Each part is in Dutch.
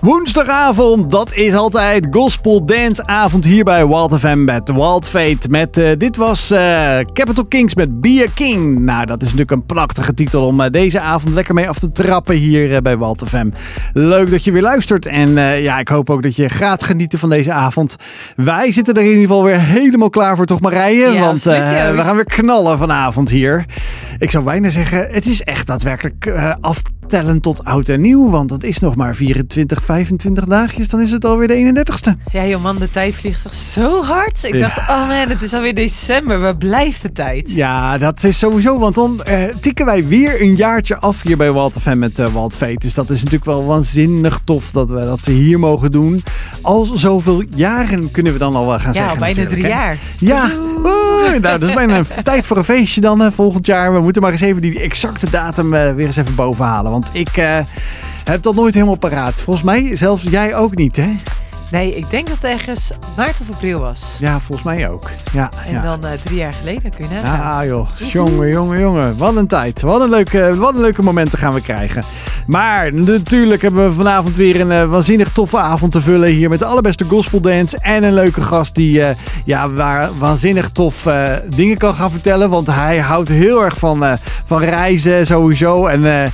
Woensdagavond, dat is altijd Gospel Dance avond hier bij Wild FM met Wild Fate. Met, eh, dit was eh, Capital Kings met Be a King. Nou, dat is natuurlijk een prachtige titel om eh, deze avond lekker mee af te trappen hier bij Wild FM. Leuk dat je weer luistert en ja, ik hoop ook dat je gaat genieten van deze avond. Wij zitten er in ieder geval weer helemaal klaar voor, toch Marije? Ja, Want we gaan weer knallen vanavond hier. Ik zou bijna zeggen, het is echt daadwerkelijk af tellen tot oud en nieuw. Want dat is nog maar 24, 25 dagjes. Dan is het alweer de 31ste. Ja, joh man, de tijd vliegt toch zo hard. Ik dacht, oh man, het is alweer december. Waar blijft de tijd? Ja, dat is sowieso. Want dan uh, tikken wij weer een jaartje af hier bij Walt FM met uh, Walt Fate. Dus dat is natuurlijk wel waanzinnig tof dat we dat hier mogen doen. Al zoveel jaren kunnen we dan al wel gaan ja, zeggen. Ja, bijna drie jaar. Ja, nou, dat is bijna tijd voor een feestje dan uh, volgend jaar. We moeten maar eens even die exacte datum weer eens even bovenhalen. Want ik uh, heb dat nooit helemaal paraat. Volgens mij zelfs jij ook niet, hè? Nee, ik denk dat het ergens maart of april was. Ja, volgens mij ook. Ja, en dan uh, drie jaar geleden kun je nagaan. Ja, joh. Jongen, jongen, jongen. Wat een tijd. Wat een leuke, wat een leuke momenten gaan we krijgen. Maar natuurlijk hebben we vanavond weer een uh, waanzinnig toffe avond te vullen hier met de allerbeste gospel dance en een leuke gast die uh, ja, waar waanzinnig tof dingen kan gaan vertellen. Want hij houdt heel erg van, van reizen sowieso. En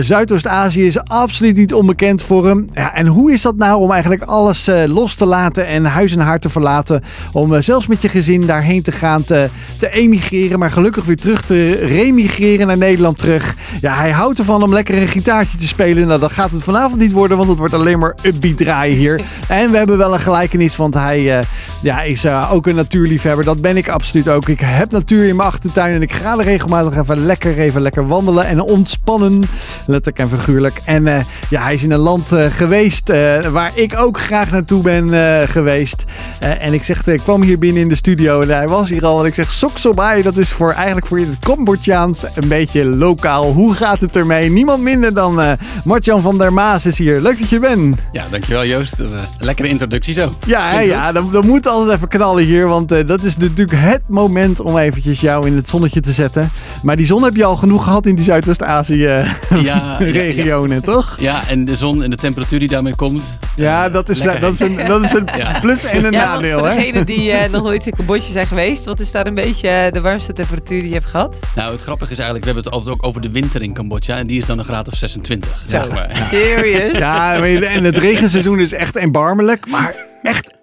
Zuidoost-Azië is absoluut niet onbekend voor hem. Ja, en hoe is dat nou om eigenlijk alles los te laten en huis en haar te verlaten. Om zelfs met je gezin daarheen te gaan, te, te emigreren. Maar gelukkig weer terug te remigreren naar Nederland terug. Ja, hij houdt ervan om lekker een gitaartje te spelen. Nou, dat gaat het vanavond niet worden, want het wordt alleen maar upbeat draaien hier. En we hebben wel een gelijkenis, want hij uh, ja, is uh, ook een natuurliefhebber. Dat ben ik absoluut ook. Ik heb natuur in mijn achtertuin en ik ga er regelmatig even lekker, even lekker wandelen en ontspannen. Letterlijk en figuurlijk. En uh, ja, hij is in een land geweest waar ik ook graag naartoe ben geweest. en ik zeg, ik kwam hier binnen in de studio en hij was hier al. En ik zeg, Soksobai, dat is voor, eigenlijk voor het Cambodjaans een beetje lokaal. Hoe gaat het ermee? Niemand minder dan uh, Martjan van der Maas is hier. Leuk dat je bent. Ja, dankjewel Joost. Lekkere introductie zo. Ja, ja dan, dan moet altijd even knallen hier. Want dat is natuurlijk het moment om eventjes jou in het zonnetje te zetten. Maar die zon heb je al genoeg gehad in die Zuidoost-Azië-regionen, ja, toch? Ja, en de zon en de temperatuur die daarmee komt. Ja, dat is, dat is een, dat is een plus en een nadeel. Voor degenen die nog nooit in Cambodja zijn geweest, wat is daar een beetje de warmste temperatuur die je hebt gehad? Nou, het grappige is eigenlijk, we hebben het altijd ook over de winter in Cambodja. En die is dan een graad of 26. Zo, zeg maar. serious? Ja, en het regenseizoen is echt erbarmelijk. Maar echt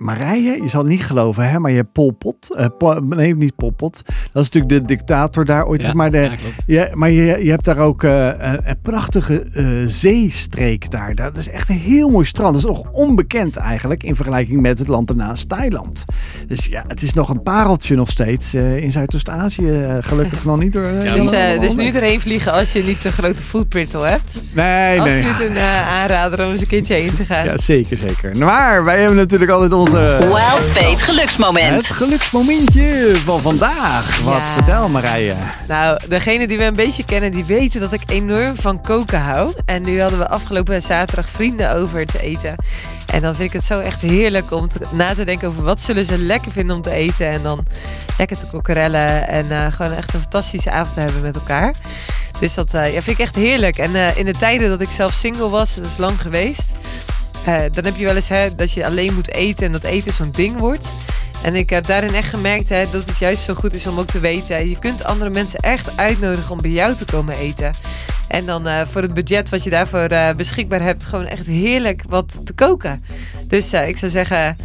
Marije, je zal het niet geloven, hè, maar je hebt Pol Pot. Uh, nee, niet Pol Pot. Dat is natuurlijk de dictator daar ooit. Ja, maar de, ja, maar je, je hebt daar ook uh, een, prachtige uh, zeestreek daar. Dat is echt een heel mooi strand. Dat is nog onbekend eigenlijk in vergelijking met het land ernaast, Thailand. Dus ja, het is nog een pareltje nog steeds in Zuidoost-Azië. gelukkig nog niet door. Ja, dus, dus niet erheen vliegen als je niet te grote footprint hebt. Nee, als nee. Niet een aanrader om eens een keertje heen te gaan. Ja, zeker, zeker. Maar wij hebben natuurlijk altijd onze Wild Fate geluksmoment. Het geluksmomentje van vandaag. Wat vertel Marije? Nou, degene die we een beetje kennen, die weten dat ik enorm van koken hou. En nu hadden we afgelopen zaterdag vrienden over te eten. En dan vind ik het zo echt heerlijk om te, na te denken over wat zullen ze lekker vinden om te eten. En dan lekker te kokerellen en uh, gewoon echt een fantastische avond te hebben met elkaar. Dus dat uh, ja, vind ik echt heerlijk. En uh, in de tijden dat ik zelf single was, dat is lang geweest uh, dan heb je wel eens hè, dat je alleen moet eten en dat eten zo'n ding wordt. En ik heb daarin echt gemerkt hè, dat het juist zo goed is om ook te weten. Je kunt andere mensen echt uitnodigen om bij jou te komen eten. En dan uh, voor het budget wat je daarvoor uh, beschikbaar hebt, gewoon echt heerlijk wat te koken. Dus ik zou zeggen,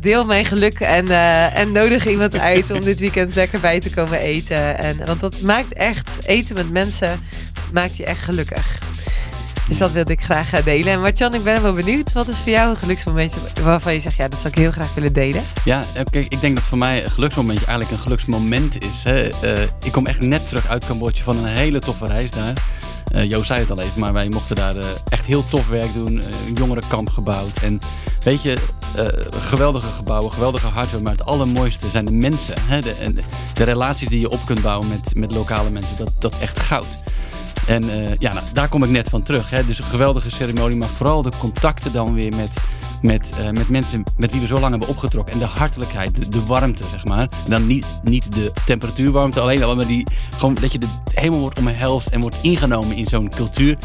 deel mijn geluk en, en nodig iemand uit om dit weekend lekker bij te komen eten. En, want dat maakt echt, eten met mensen, maakt je echt gelukkig. Dus dat wilde ik graag eh, delen. En Martjan, ik ben wel benieuwd. Wat is voor jou een geluksmomentje waarvan je zegt, ja, dat zou ik heel graag willen delen? Ja, eh, kijk, ik denk dat voor mij een geluksmomentje eigenlijk een geluksmoment is. Hè. Uh, ik kom echt net terug uit Cambodja van een hele toffe reis daar. Uh, Joost zei het al even, maar wij mochten daar echt heel tof werk doen. Een jongerenkamp gebouwd. En weet je, geweldige gebouwen, geweldige hardware. Maar het allermooiste zijn de mensen. Hè? De, de relaties die je op kunt bouwen met, met lokale mensen. Dat, dat echt goud. En uh, ja, nou, daar kom ik net van terug. Hè. Dus een geweldige ceremonie, maar vooral de contacten dan weer met, met, uh, met mensen met wie we zo lang hebben opgetrokken. En de hartelijkheid, de, warmte, zeg maar. En dan niet, niet de temperatuurwarmte alleen, maar die, gewoon dat je de, helemaal wordt omhelst en wordt ingenomen in zo'n cultuur.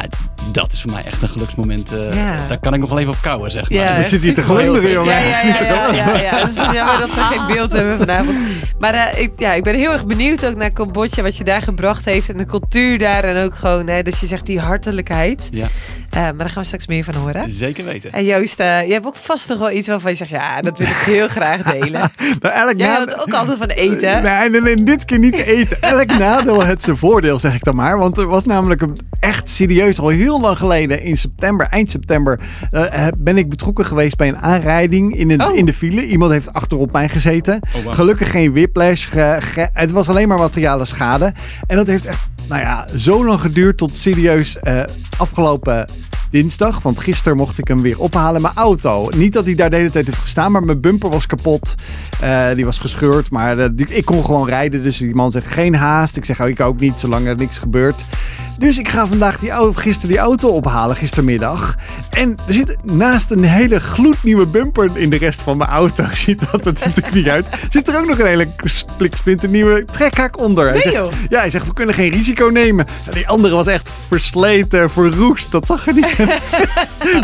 Ja, dat is voor mij echt een geluksmoment. eh, Ja. Daar kan ik nog wel even op kouwen, zeg maar. Ja, Dan zit hij te glunderen, jongen. Ja, ja, ja, ja, ja. Het is toch jammer dat we geen beeld hebben vanavond. Maar eh, ik, ja, ik ben heel erg benieuwd ook naar Cambodja, wat je daar gebracht heeft. En de cultuur daar. En ook gewoon, hè, dat je zegt, die hartelijkheid. Ja. Eh, maar daar gaan we straks meer van horen. Zeker weten. En Joost, eh, je hebt ook vast nog wel iets waarvan je zegt, ja, dat wil ik heel graag delen. Nou, elk Jij houdt ook altijd van eten. Nee, nee, nee, dit keer niet eten. Elk nadeel het zijn voordeel, zeg ik dan maar. Want er was namelijk een, echt serieus al heel lang geleden, in september, eind september, eh, ben ik betrokken geweest bij een aanrijding in, een, Oh. in de file. Iemand heeft achterop mij gezeten. Oh, wow. Gelukkig geen whiplash. ge- ge- het was alleen maar materiale schade. En dat heeft echt, nou ja, zo lang geduurd tot serieus eh, afgelopen dinsdag. Want gisteren mocht ik hem weer ophalen. Mijn auto. Niet dat hij daar de hele tijd heeft gestaan, maar mijn bumper was kapot. Eh, die was gescheurd, maar eh, ik kon gewoon rijden. Dus die man zegt geen haast. Ik zeg, oh, ik ook niet, zolang er niks gebeurt. Dus ik ga vandaag die auto, gisteren die auto ophalen, gistermiddag. En er zit naast een hele gloednieuwe bumper in de rest van mijn auto. Ziet dat er natuurlijk niet uit. Zit er ook nog een hele splinternieuwe trekhaak onder. Hij zegt, ja, hij zegt, we kunnen geen risico nemen. En die andere was echt versleten, verroest. Dat zag er niet.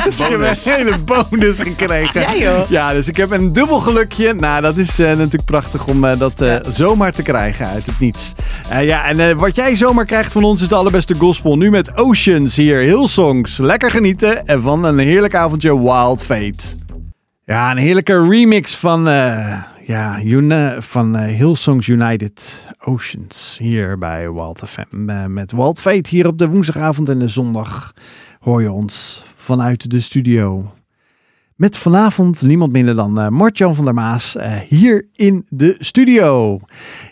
Dus ik heb een hele bonus gekregen. Ja, joh. Ja, dus ik heb een dubbel gelukje. Nou, dat is eh, natuurlijk prachtig om eh, dat eh, zomaar te krijgen uit het niets. Eh, ja, en eh, wat jij zomaar krijgt van ons is de allerbeste gospel. Nu met Oceans hier, Hillsongs. Lekker genieten en van een heerlijk avondje Wild Fate. Ja, een heerlijke remix van, eh ja, van Hillsongs United Oceans hier bij Wild FM. Met Wild Fate hier op de woensdagavond en de zondag hoor je ons vanuit de studio. Met vanavond niemand minder dan eh Mart-Jan van der Maas eh, hier in de studio.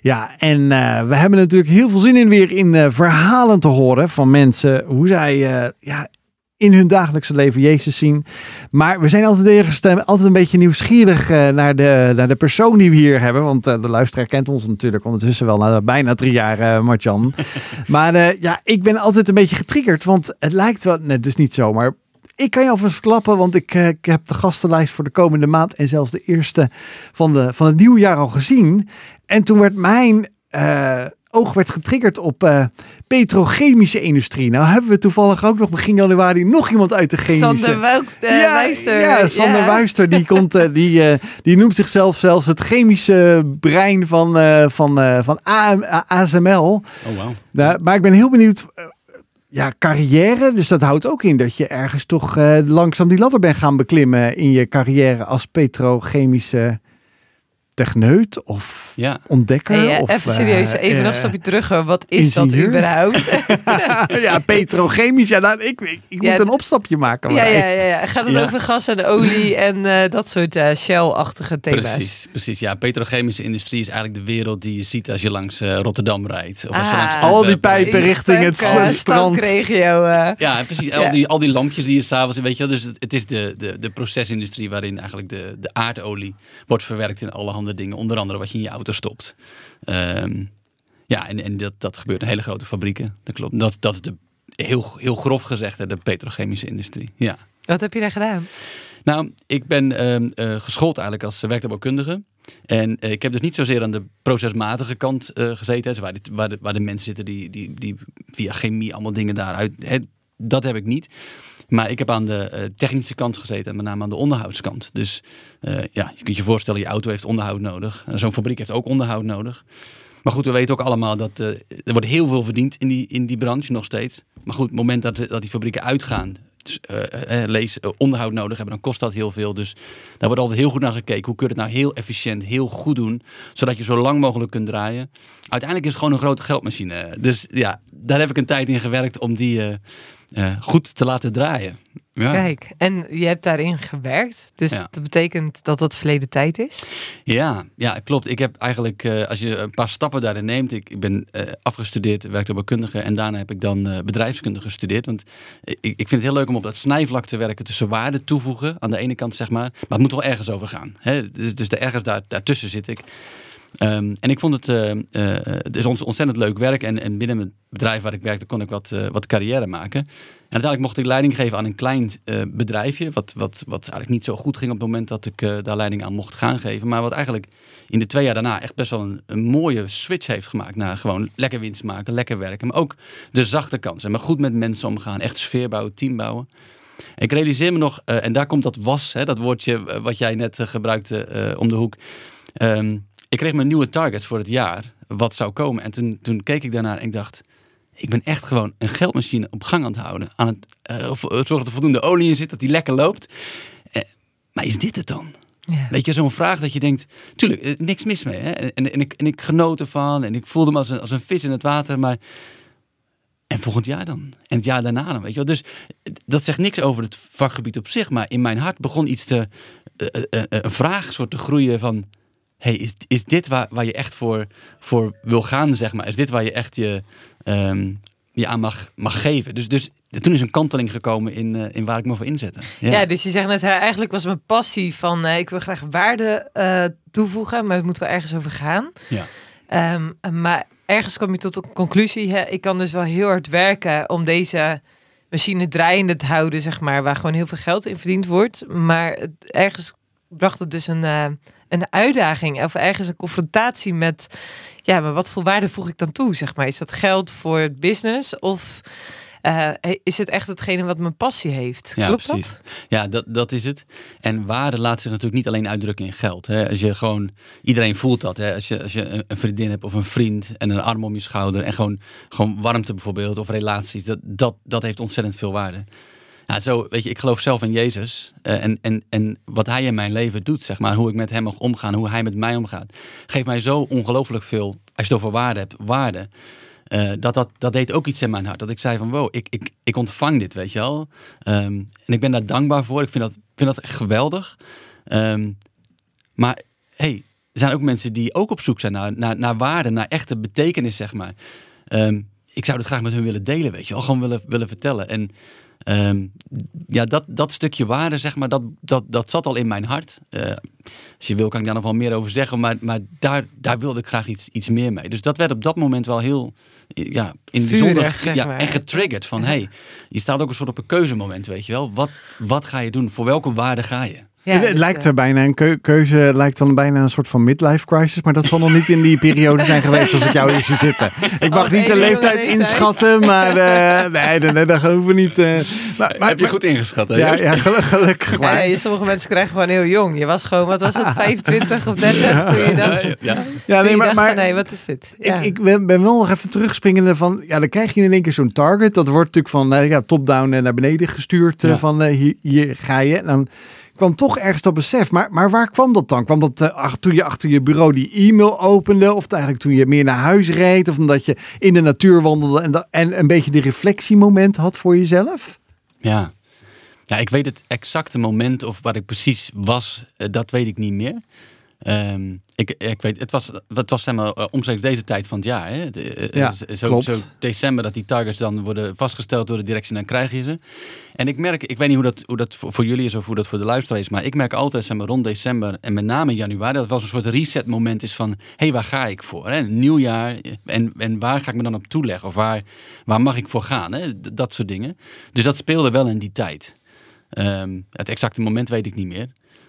Ja, en eh, we hebben natuurlijk heel veel zin in weer in verhalen te horen van mensen. Hoe zij ja, in hun dagelijkse leven Jezus zien. Maar we zijn altijd, eergestem, altijd een beetje nieuwsgierig eh, naar, de, naar de persoon die we hier hebben. Want eh, de luisteraar kent ons natuurlijk ondertussen wel na bijna drie jaar, eh Martjan. maar ja, ik ben altijd een beetje getriggerd. Want het lijkt wel, nee, dus niet zo, maar ik kan je alvast verklappen, want ik, ik heb de gastenlijst voor de komende maand en zelfs de eerste van, de, van het nieuwe jaar al gezien. En toen werd mijn oog werd getriggerd op eh, petrochemische industrie. Nou hebben we toevallig ook nog begin januari nog iemand uit de chemische... Sander eh, ja, Wijster. ja, Sander Ja. Wuister, die, komt, eh, die, eh, die noemt zichzelf zelfs het chemische brein van, eh, van, eh, van AM, ASML. Oh, wauw. Nou, maar ik ben heel benieuwd. eh, Ja, carrière. Dus dat houdt ook in dat je ergens toch eh, langzaam die ladder bent gaan beklimmen in je carrière als petrochemische techneut of Ja. ontdekker. Hey, eh, of, even serieus, eh, even nog eh, een stapje terug. hoor. Wat is dat überhaupt? ja, petrochemisch. Ja, nou, ik, ik, ik Ja, moet een opstapje maken. ja, maar- ja, ja, ja. Gaat het Ja. over gas en olie en eh, dat soort eh, Shell-achtige thema's? Precies, precies. Ja, petrochemische industrie is eigenlijk de wereld die je ziet als je langs eh, Rotterdam rijdt. Of als je Ah. langs Al die pijpen richting het Stank, eh, strand. eh. Ja, precies. Ja. Al, die, al die lampjes die je s'avonds, weet je wel. Dus het, het is de, de, de procesindustrie waarin eigenlijk de, de aardolie wordt verwerkt in dingen. Onder andere wat je in je auto stopt. Ehm, ja, en, en dat, dat gebeurt in hele grote fabrieken. Dat klopt. Dat, dat is de, heel, heel grof gezegd hè, de petrochemische industrie. Ja. Wat heb je daar gedaan? Nou, ik ben eh, geschoold eigenlijk als werktuigbouwkundige. En eh, ik heb dus niet zozeer aan de procesmatige kant eh, gezeten. dus waar, die, waar, de, waar de mensen zitten die, die, die via chemie allemaal dingen daaruit... Hè, dat heb ik niet. Maar ik heb aan de eh, technische kant gezeten. En met name aan de onderhoudskant. Dus eh, ja, je kunt je voorstellen, je auto heeft onderhoud nodig. Zo'n fabriek heeft ook onderhoud nodig. Maar goed, we weten ook allemaal dat eh, er wordt heel veel verdiend in die, in die branche nog steeds. Maar goed, het moment dat, dat die fabrieken uitgaan, dus, lees onderhoud nodig hebben, dan kost dat heel veel. Dus daar wordt altijd heel goed naar gekeken. Hoe kun je het nou heel efficiënt, heel goed doen, zodat je zo lang mogelijk kunt draaien. Uiteindelijk is het gewoon een grote geldmachine. Dus ja, daar heb ik een tijd in gewerkt om die eh, goed te laten draaien. Ja. Kijk, en je hebt daarin gewerkt. Dus Ja. dat betekent dat dat verleden tijd is. Ja, ja, klopt. Ik heb eigenlijk, eh, als je een paar stappen daarin neemt, ik, ik ben eh, afgestudeerd werktuigbouwkundige en daarna heb ik dan eh, bedrijfskunde gestudeerd. Want ik, ik vind het heel leuk om op dat snijvlak te werken tussen waarde toevoegen aan de ene kant, zeg maar. Maar het moet wel ergens over gaan. Hè? Dus, dus de ergens daar, daartussen zit ik. Ehm, en ik vond het, eh, eh, het is ont- ontzettend leuk werk. En, en binnen het bedrijf waar ik werkte kon ik wat, eh, wat carrière maken. En uiteindelijk mocht ik leiding geven aan een klein bedrijfje. Wat, wat, wat eigenlijk niet zo goed ging op het moment dat ik daar leiding aan mocht gaan geven. Maar wat eigenlijk in de twee jaar daarna echt best wel een, een mooie switch heeft gemaakt. Naar gewoon lekker winst maken, lekker werken. Maar ook de zachte kansen. Maar goed met mensen omgaan. Echt sfeer bouwen, team bouwen. Ik realiseer me nog, en daar komt dat was, hè, dat woordje wat jij net gebruikte om de hoek. Ehm, ik kreeg mijn nieuwe targets voor het jaar, wat zou komen. En toen, toen keek ik daarnaar en ik dacht, ik ben echt gewoon een geldmachine op gang aan het houden. Aan het of- zorgen dat er voldoende olie in zit, dat die lekker loopt. Eh, maar is dit het dan? Ja. Weet je, zo'n vraag dat je denkt, tuurlijk, niks mis mee. Hè? En, en, ik, en ik genoot ervan en ik voelde me als een, als een vis in het water. Maar en volgend jaar dan? En het jaar daarna dan, weet je wel? Dus dat zegt niks over het vakgebied op zich. Maar in mijn hart begon iets te... eh, een vraag soort te groeien van... Hey, is, is dit waar, waar je echt voor, voor wil gaan, zeg maar? Is dit waar je echt je, ehm, je aan mag, mag geven? Dus, dus toen is een kanteling gekomen in, eh, in waar ik me voor inzette. Ja. dus je zegt net, eigenlijk was mijn passie van eh, ik wil graag waarde eh, toevoegen, maar het moet wel ergens over gaan. Ja. Ehm, maar ergens kom je tot de conclusie, hè, ik kan dus wel heel hard werken om deze machine draaiende te houden, zeg maar, waar gewoon heel veel geld in verdiend wordt. Maar het, ergens bracht het dus een, een uitdaging of ergens een confrontatie met, ja, maar wat voor waarde voeg ik dan toe, zeg maar? Is dat geld voor het business of eh, is het echt hetgene wat mijn passie heeft? Ja, Klopt precies. dat? Ja, dat, dat is het. En waarde laat zich natuurlijk niet alleen uitdrukken in geld. Hè. Als je gewoon, iedereen voelt dat. Hè. Als je, als je een- een vriendin hebt of een vriend en een arm om je schouder en gewoon, gewoon warmte bijvoorbeeld of relaties, dat, dat, dat heeft ontzettend veel waarde. Ja, zo, weet je, ik geloof zelf in Jezus eh, en, en, en wat hij in mijn leven doet, zeg maar, hoe ik met hem mag omgaan, hoe hij met mij omgaat, geeft mij zo ongelooflijk veel, als je het over waarde hebt, waarde. Eh, dat, dat, dat deed ook iets in mijn hart. Dat ik zei van wow, ik, ik, ik ontvang dit, weet je wel. Ehm, en ik ben daar dankbaar voor. Ik vind dat, vind dat geweldig. Ehm, maar hey, er zijn ook mensen die ook op zoek zijn naar, naar, naar waarde, naar echte betekenis, zeg maar. Ehm, ik zou het graag met hun willen delen, weet je wel. Gewoon willen, willen vertellen. En ehm, ja, dat, dat stukje waarde, zeg maar, dat, dat, dat zat al in mijn hart. Eh, als je wil, kan ik daar nog wel meer over zeggen. Maar, maar daar, daar wilde ik graag iets, iets meer mee. Dus dat werd op dat moment wel heel ja, in het bijzonder zeg ja, maar. en getriggerd. Van hey, je staat ook een soort op een keuzemoment, weet je wel. Wat, wat ga je doen? Voor welke waarde ga je? Ja, het dus, lijkt eh, er bijna een keu- keuze, lijkt dan bijna een soort van midlife crisis. Maar dat zal nog niet in die periode zijn geweest als ik jou hier zie zitten. Ik mag Oh, niet de leeftijd leeftijd. inschatten, maar eh, nee, nee, nee, dat hoeven we niet. eh. maar, maar, Heb je goed ingeschat, hè? Ja, gelukkig maar. Ja, je- sommige mensen krijgen gewoon heel jong. Je was gewoon, wat was het, 25 of 30 toen je dacht... Ja, ja. Nee, maar, maar nee, wat is dit? Ja. Ik, ik ben, ben wel nog even terugspringende van, ja, dan krijg je in één keer zo'n target. Dat wordt natuurlijk van ja, top-down naar beneden gestuurd. Ja. Van hier, hier ga je. En dan kwam toch ergens dat besef. Maar, maar waar kwam dat dan? Kwam dat eh, toen je achter je bureau die e-mail opende? Of eigenlijk toen je meer naar huis reed? Of omdat je in de natuur wandelde en, en een beetje de reflectiemoment had voor jezelf? Ja. ja, ik weet het exacte moment of waar ik precies was, eh, dat weet ik niet meer. Ehm, ik, ik weet, het was, het was zeg maar, eh, omstreeks deze tijd van het jaar. Hè? De, eh, Ja, zo, zo klopt. december dat die targets dan worden vastgesteld door de directie dan krijg je ze. En ik merk, ik weet niet hoe dat, hoe dat voor, voor jullie is of hoe dat voor de luisteraar is, maar ik merk altijd zeg maar, rond december en met name januari dat het wel een soort reset moment is van, hé, hey, waar ga ik voor? Hè? Een nieuw jaar en, en waar ga ik me dan op toeleggen? Of waar, waar mag ik voor gaan? Hè? Dat soort dingen. Dus dat speelde wel in die tijd. Ehm, het exacte moment weet ik niet meer.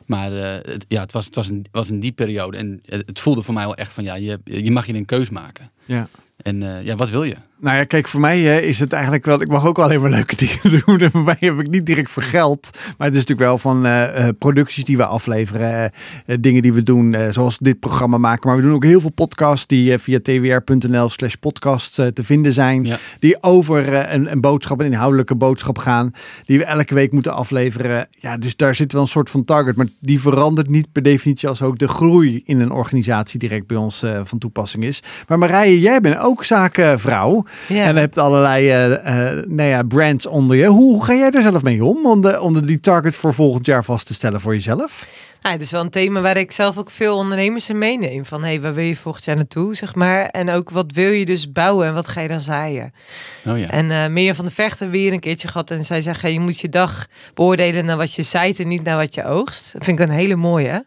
Maar eh, het, ja, het, was, het was, een, was in die periode. En het, het voelde voor mij wel echt van, ja, je, je mag hier een keus maken. Ja. En eh, ja, wat wil je? Nou ja, kijk, voor mij eh, is het eigenlijk wel. Ik mag ook wel alleen maar leuke dingen doen. En voor mij heb ik niet direct voor geld. Maar het is natuurlijk wel van eh, eh, producties die we afleveren. eh, dingen die we doen, zoals dit programma maken. Maar we doen ook heel veel podcasts die via twr.nl/slash podcast te vinden zijn. Ja. Die over een, een boodschap, een inhoudelijke boodschap gaan. Die we elke week moeten afleveren. Ja, dus daar zit wel een soort van target. Maar die verandert niet per definitie als ook de groei in een organisatie direct bij ons van toepassing is. Maar Marije, jij bent ook zakenvrouw. Ja. En je hebt allerlei eh, eh, nou ja, brands onder je. Hoe ga jij er zelf mee om? Om, de, om de, die target voor volgend jaar vast te stellen voor jezelf? Nou, het is wel een thema waar ik zelf ook veel ondernemers in meeneem. Van, hé, hey, waar wil je volgend jaar naartoe, zeg maar. En ook, wat wil je dus bouwen en wat ga je dan zaaien? Oh ja. En eh Mirjam van de Vechten weer een keertje gehad. En zij zegt, hey, je moet je dag beoordelen naar wat je zaait en niet naar wat je oogst. Dat vind ik een hele mooie.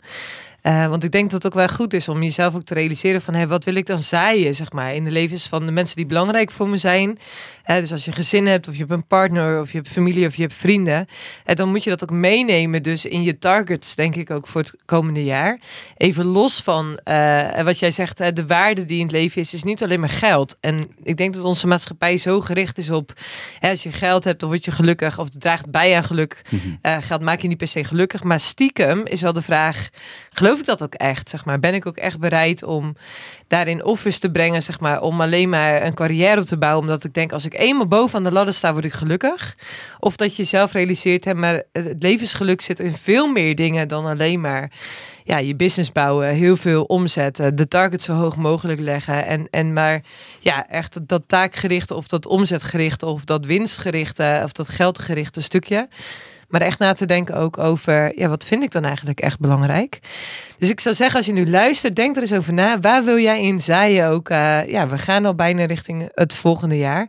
Eh, want ik denk dat het ook wel goed is om jezelf ook te realiseren van hey, wat wil ik dan zaaien zeg maar, in de levens van de mensen die belangrijk voor me zijn. Eh, dus als je gezin hebt of je hebt een partner of je hebt familie of je hebt vrienden. Uh, dan moet je dat ook meenemen dus in je targets denk ik ook voor het komende jaar. Even los van wat jij zegt, de waarde die in het leven is, is niet alleen maar geld. En ik denk dat onze maatschappij zo gericht is op als je geld hebt dan word je gelukkig of het draagt bij aan geluk. Mhm. geld maak je niet per se gelukkig, maar stiekem is wel de vraag, geloof ik dat ook echt? Zeg maar? Ben ik ook echt bereid om daarin offers te brengen, zeg maar, om alleen maar een carrière op te bouwen, omdat ik denk, als ik eenmaal boven de ladder sta, word ik gelukkig. Of dat je zelf realiseert, hè, maar het levensgeluk zit in veel meer dingen dan alleen maar ja, je business bouwen, heel veel omzetten, de target zo hoog mogelijk leggen. En, en maar ja, echt dat taakgerichte of dat omzetgerichte of dat winstgerichte of dat geldgerichte stukje. Maar echt na te denken ook over, ja, wat vind ik dan eigenlijk echt belangrijk? Dus ik zou zeggen, als je nu luistert, denk er eens over na. Waar wil jij in zaaien ook? Uh, ja, we gaan al bijna richting het volgende jaar.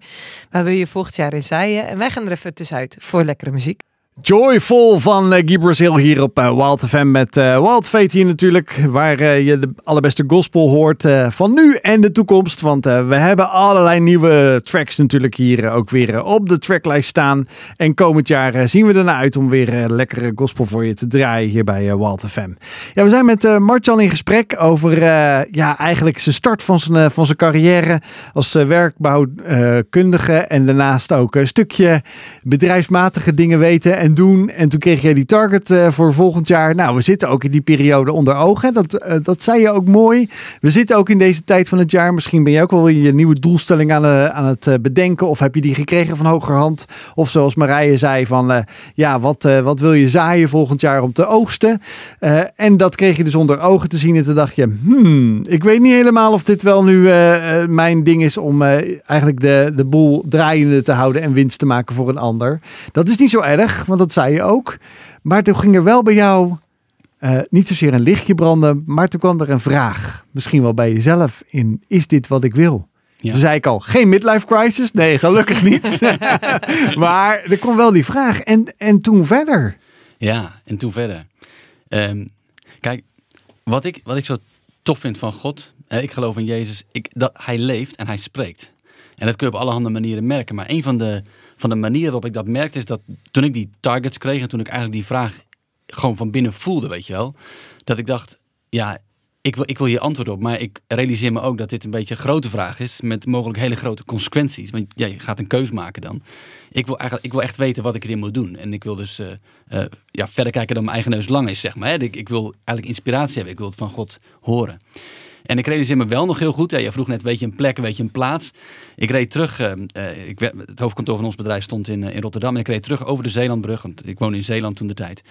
Waar wil je volgend jaar in zaaien? En wij gaan er even tussenuit voor lekkere muziek. Joyful van uh, Guy Brazil hier op uh, Wild FM met uh, Wild Fate hier natuurlijk. Waar je de allerbeste gospel hoort van nu en de toekomst. Want we hebben allerlei nieuwe tracks natuurlijk hier ook weer op de tracklijst staan. En komend jaar zien we ernaar uit om weer lekkere gospel voor je te draaien hier bij Wild FM. Ja, we zijn met Martjan in gesprek over ja, eigenlijk zijn start van zijn, van zijn carrière als werkbouwkundige. en daarnaast ook een stukje bedrijfsmatige dingen weten en doen. En toen kreeg jij die target uh, voor volgend jaar. Nou, we zitten ook in die periode onder ogen. Dat, uh, dat zei je ook mooi. We zitten ook in deze tijd van het jaar. Misschien ben je ook wel je nieuwe doelstelling aan, uh, aan het bedenken. Of heb je die gekregen van hogerhand? Of zoals Marije zei van, ja, wat, wat wil je zaaien volgend jaar om te oogsten? en dat kreeg je dus onder ogen te zien. En toen dacht je, hmm, ik weet niet helemaal of dit wel nu mijn ding is om eigenlijk de, de boel draaiende te houden en winst te maken voor een ander. Dat is niet zo erg, want dat zei je ook. Maar toen ging er wel bij jou uh, niet zozeer een lichtje branden, maar toen kwam er een vraag. Misschien wel bij jezelf in, is dit wat ik wil? Ja. Toen zei ik al, geen midlife crisis? Nee, gelukkig niet. maar er kwam wel die vraag. En, en toen verder? Ja, en toen verder. Um, kijk, wat ik, wat ik zo tof vind van God, ik geloof in Jezus, ik, dat hij leeft en hij spreekt. En dat kun je op allerhande manieren merken. Maar een van de van de manier waarop ik dat merkte, is dat toen ik die targets kreeg en toen ik eigenlijk die vraag gewoon van binnen voelde, weet je wel, dat ik dacht, ja, ik wil, ik wil hier antwoord op, maar ik realiseer me ook dat dit een beetje een grote vraag is met mogelijk hele grote consequenties. Want ja, je gaat een keus maken dan. Ik wil, eigenlijk, ik wil echt weten wat ik erin moet doen. En ik wil dus uh, uh, ja, verder kijken dan mijn eigen neus lang is, zeg maar. Ik, ik wil eigenlijk inspiratie hebben. Ik wil het van God horen. En ik realiseer me wel nog heel goed. Ja, je vroeg net, weet je een plek, weet je een plaats. Ik reed terug. Uh, ik, het hoofdkantoor van ons bedrijf stond in, in Rotterdam. En ik reed terug over de Zeelandbrug. Want ik woon in Zeeland toen de tijd.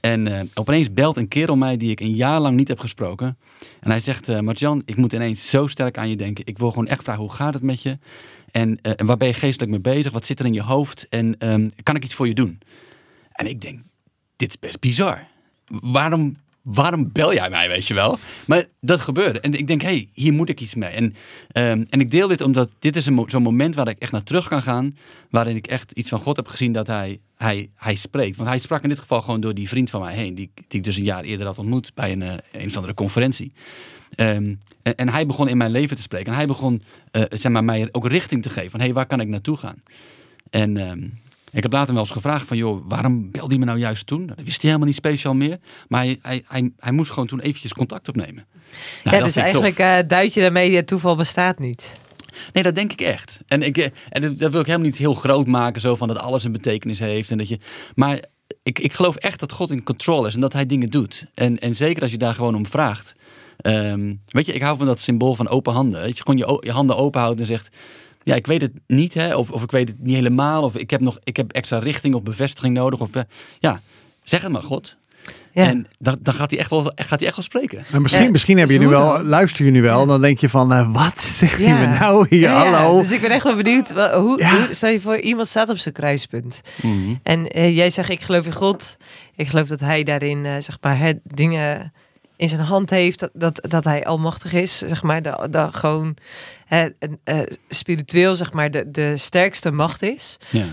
En opeens belt een kerel mij die ik een jaar lang niet heb gesproken. En hij zegt, uh, Marjan, ik moet ineens zo sterk aan je denken. Ik wil gewoon echt vragen, hoe gaat het met je? En, waar ben je geestelijk mee bezig? Wat zit er in je hoofd? En um, kan ik iets voor je doen? En ik denk, dit is best bizar. Waarom waarom bel jij mij, weet je wel? Maar dat gebeurde. En ik denk, hé, hey, hier moet ik iets mee. En, um, en ik deel dit omdat dit is zo'n moment waar ik echt naar terug kan gaan. Waarin ik echt iets van God heb gezien dat hij, hij, hij spreekt. Want hij sprak in dit geval gewoon door die vriend van mij heen. Die, die ik dus een jaar eerder had ontmoet bij een, uh, een of andere conferentie. Um, en, en, hij begon in mijn leven te spreken. En hij begon uh, zeg maar, mij ook richting te geven. Van, hé, hey, waar kan ik naartoe gaan? En... Um, ik heb later wel eens gevraagd van, joh, waarom belde hij me nou juist toen? Dat wist hij helemaal niet speciaal meer. Maar hij, hij, hij, hij moest gewoon toen eventjes contact opnemen. Nou, ja, dus eigenlijk uh, duid je daarmee, het toeval bestaat niet. Nee, dat denk ik echt. En, ik, eh, en dat, wil ik helemaal niet heel groot maken, zo van dat alles een betekenis heeft. En dat je, maar ik, ik geloof echt dat God in control is en dat hij dingen doet. En, en zeker als je daar gewoon om vraagt. Um, weet je, ik hou van dat symbool van open handen. Dat je gewoon je, je handen open houdt en zegt ja, ik weet het niet, hè, of, of ik weet het niet helemaal, of ik heb nog ik heb extra richting of bevestiging nodig. Of, uh, ja, zeg het maar, God. Ja. En dan, dan gaat hij echt wel, gaat hij echt wel spreken. Maar misschien, ja, misschien heb je nu wel, luister je nu wel, ja. dan denk je van, uh, wat zegt hij me nou hier? Hallo. Dus ik ben echt wel benieuwd, hoe, hoe, stel je voor, iemand staat op zijn kruispunt. Mm -hmm. En uh, jij zegt, ik geloof in God. Ik geloof dat hij daarin, zeg maar, hè, dingen in zijn hand heeft, dat, dat, dat hij almachtig is, zeg maar, dat, dat gewoon uh, spiritueel, zeg maar, de, de sterkste macht is. Ja.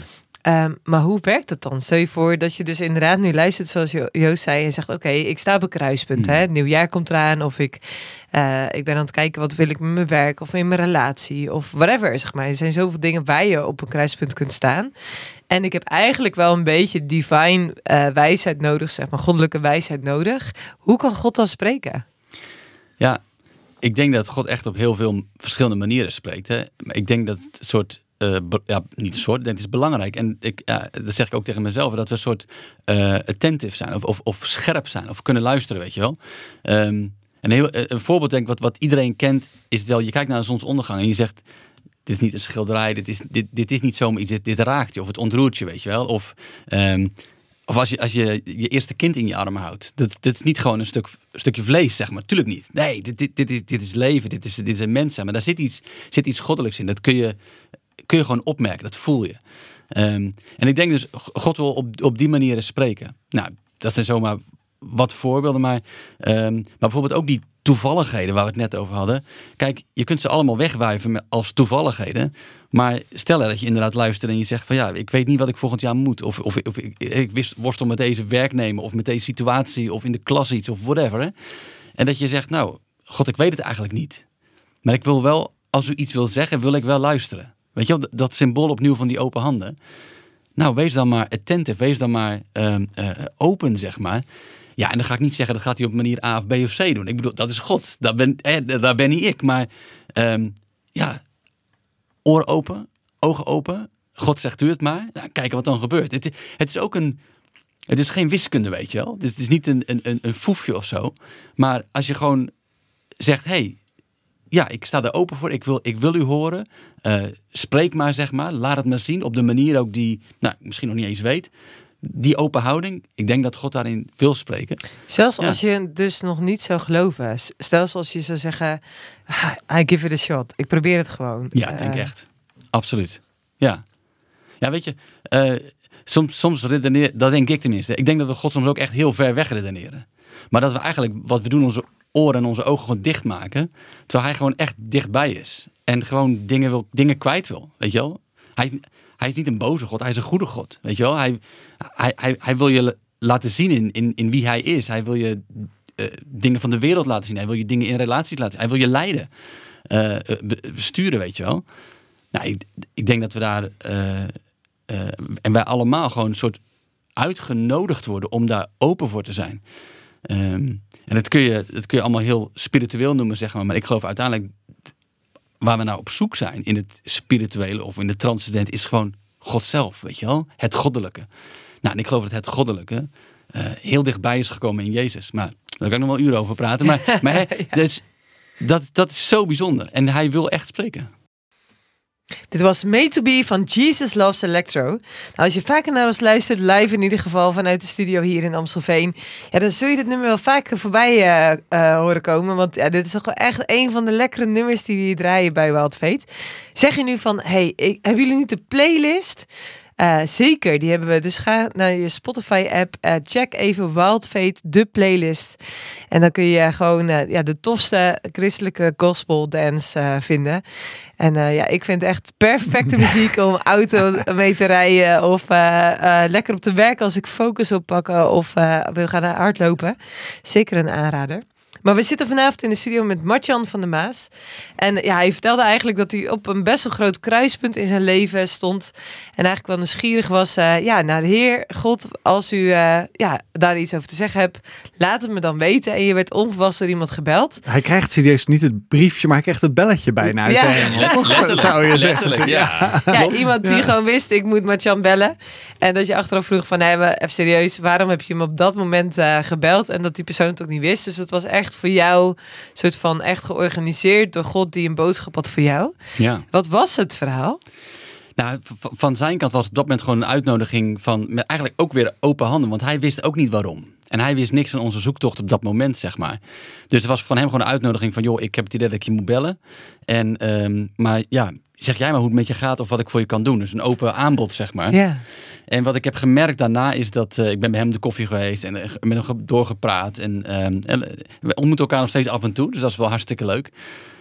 Ehm, maar hoe werkt dat dan? Stel je voor dat je dus inderdaad nu luistert zoals Jo- Joost zei en zegt: Oké, ik sta op een kruispunt. Hmm. Hè? Het nieuwjaar komt eraan. Of ik, eh, ik ben aan het kijken wat wil ik met mijn werk of in mijn relatie of whatever. Zeg maar. Er zijn zoveel dingen waar je op een kruispunt kunt staan. En ik heb eigenlijk wel een beetje divine eh, wijsheid nodig, zeg maar, goddelijke wijsheid nodig. Hoe kan God dan spreken? Ja, ik denk dat God echt op heel veel verschillende manieren spreekt. Hè. Ik denk dat het een soort, eh, ja, niet een soort, ik denk het is belangrijk. En ik, ja, dat zeg ik ook tegen mezelf, dat we een soort eh, attentive zijn of, of, of scherp zijn of kunnen luisteren, weet je wel. Ehm, een, een voorbeeld denk ik, wat, wat iedereen kent, is wel, je kijkt naar de zonsondergang en je zegt, dit is niet een schilderij, dit is, dit, dit is niet zomaar iets, dit, raakt je of het ontroert je, weet je wel. Of, ehm, of als je, als je je eerste kind in je armen houdt. Dat, dat is niet gewoon een, stuk, stukje vlees, zeg maar. Tuurlijk niet. Nee, dit, dit, dit, is, dit is leven, dit is, dit is een mens zijn. Maar daar zit iets, zit iets goddelijks in. Dat kun je, kun je gewoon opmerken, dat voel je. Ehm, en ik denk dus, God wil op, op die manieren spreken. Nou, dat zijn zomaar wat voorbeelden. Maar, ehm, maar bijvoorbeeld ook die toevalligheden waar we het net over hadden. Kijk, je kunt ze allemaal wegwuiven als toevalligheden. Maar stel dat je inderdaad luistert en je zegt van ja, ik weet niet wat ik volgend jaar moet. Of, of, of ik, wist- worstel met deze werknemer of met deze situatie of in de klas iets of whatever. Hè. En dat je zegt, nou, God, ik weet het eigenlijk niet. Maar ik wil wel, als u iets wil zeggen, wil ik wel luisteren. Weet je wel, dat- dat symbool opnieuw van die open handen. Nou, wees dan maar attentive, wees dan maar ehm, eh, open, zeg maar. Ja, en dan ga ik niet zeggen dat gaat hij op manier A of B of C doen. Ik bedoel, dat is God. Dat ben, daar ben niet ik. Maar ehm, ja, oren open, ogen open. God zegt u het maar. Kijken wat dan gebeurt. Het, het is ook een. Het is geen wiskunde, weet je wel. Het is niet een, een, een, foefje of zo. Maar als je gewoon zegt: hey, ja, ik sta er open voor. Ik wil, ik wil u horen. Eh, spreek maar, zeg maar. Laat het maar zien. Op de manier ook die, nou, misschien nog niet eens weet. Die open houding. Ik denk dat God daarin wil spreken. Zelfs Ja. als je dus nog niet zou geloven. Stel als je zou zeggen, "Ah, I give it a shot. Ik probeer het gewoon. Ja, ik denk Eh, echt. Absoluut. Ja. Ja, weet je, eh, soms, soms redeneer, dat denk ik tenminste. Ik denk dat we God soms ook echt heel ver weg redeneren. Maar dat we eigenlijk, wat we doen, onze oren en onze ogen gewoon dichtmaken. Terwijl hij gewoon echt dichtbij is. En gewoon dingen, wil, dingen kwijt wil, weet je wel. Hij, hij is niet een boze God, hij is een goede God, weet je wel. Hij, hij, hij, wil je la- laten zien in, in, in wie hij is. Hij wil je eh, dingen van de wereld laten zien. Hij wil je dingen in relaties laten zien. Hij wil je leiden, be- besturen, weet je wel. Nou, ik, ik denk dat we daar, en wij allemaal gewoon een soort uitgenodigd worden om daar open voor te zijn. Ehm, en dat kun, je, dat kun je allemaal heel spiritueel noemen, zeg maar. Maar ik geloof uiteindelijk, waar we nou op zoek zijn in het spirituele of in de transcendent, is gewoon God zelf, weet je wel? Het goddelijke. Nou, en ik geloof dat het goddelijke eh, heel dichtbij is gekomen in Jezus. Maar daar kan ik nog wel uren over praten. Maar, maar dus, dat, dat is zo bijzonder. En hij wil echt spreken. Dit was Made to Be van Jesus Loves Electro. Nou, als je vaker naar ons luistert, live in ieder geval vanuit de studio hier in Amstelveen, ja, dan zul je dit nummer wel vaker voorbij eh, eh, horen komen. Want ja, dit is toch wel echt een van de lekkere nummers die we hier draaien bij Wild Fate. Zeg je nu van, hey, hebben jullie niet de playlist? Eh, zeker, die hebben we. Dus ga naar je Spotify-app, eh, check even Wild Fate, de playlist. En dan kun je gewoon eh, ja, de tofste christelijke gospel dance vinden. En ja, ik vind het echt perfecte muziek om auto mee te rijden. Of lekker op te werken als ik focus oppakken of eh, wil gaan hardlopen. Zeker een aanrader. Maar we zitten vanavond in de studio met Martjan van der Maas. En ja, hij vertelde eigenlijk dat hij op een best wel groot kruispunt in zijn leven stond. En eigenlijk wel nieuwsgierig was eh, ja, naar de Heer God. Als u eh, ja, daar iets over te zeggen hebt, laat het me dan weten. En je werd onverwacht door iemand gebeld. Hij krijgt serieus niet het briefje, maar hij krijgt het belletje bijna uit Ja. Toch? Letterlijk, Zou je zeggen. ja. Ja, iemand die gewoon wist, ik moet Martjan bellen. En dat je achteraf vroeg van, maar even serieus, waarom heb je hem op dat moment eh, gebeld? En dat die persoon het ook niet wist. Dus het was echt voor jou soort van echt georganiseerd door God die een boodschap had voor jou. ja. Wat was het verhaal? Nou, van zijn kant was het op dat moment gewoon een uitnodiging van met eigenlijk ook weer open handen, want hij wist ook niet waarom. En hij wist niks van onze zoektocht op dat moment, zeg maar. Dus het was van hem gewoon een uitnodiging van, joh, ik heb het idee dat ik je moet bellen. En, ehm, maar ja, zeg jij maar hoe het met je gaat of wat ik voor je kan doen. Dus een open aanbod, zeg maar. Ja. En wat ik heb gemerkt daarna is dat eh, ik ben bij hem de koffie geweest en eh, met hem ge- doorgepraat. En, ehm, en, eh, we ontmoeten elkaar nog steeds af en toe, dus dat is wel hartstikke leuk.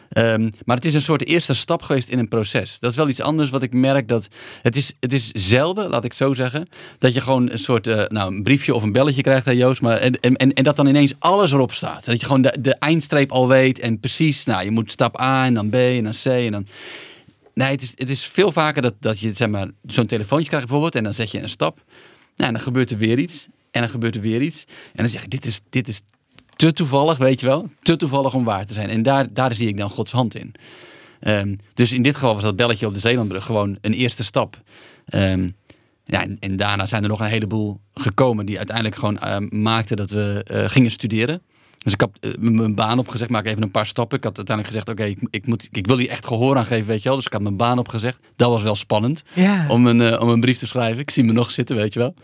Ehm, maar het is een soort eerste stap geweest in een proces. Dat is wel iets anders wat ik merk dat het is, het is zelden, laat ik zo zeggen, dat je gewoon een soort uh, nou, een briefje of een belletje krijgt, hè, Joost, maar en, en, en dat dan ineens alles erop staat. Dat je gewoon de, de eindstreep al weet en precies, nou, je moet stap A en dan B en dan C en dan. Nee, het is, het is veel vaker dat, dat je zeg maar, zo'n telefoontje krijgt bijvoorbeeld en dan zet je een stap. Nou, en dan gebeurt er weer iets. En dan gebeurt er weer iets. En dan zeg ik, dit is, dit is te toevallig, weet je wel. Te toevallig om waar te zijn. En daar, daar zie ik dan Gods hand in. Um, dus in dit geval was dat belletje op de Zeelandbrug gewoon een eerste stap. Um, ja, en, daarna zijn er nog een heleboel gekomen die uiteindelijk gewoon uh, maakten dat we uh, gingen studeren. Dus ik heb uh, mijn baan opgezegd, maak even een paar stappen. Ik had uiteindelijk gezegd, oké, okay, ik, ik, moet, ik wil hier echt gehoor aan geven, weet je wel. Dus ik had mijn baan opgezegd. Dat was wel spannend ja. om, een, om een brief te schrijven. Ik zie me nog zitten, weet je wel.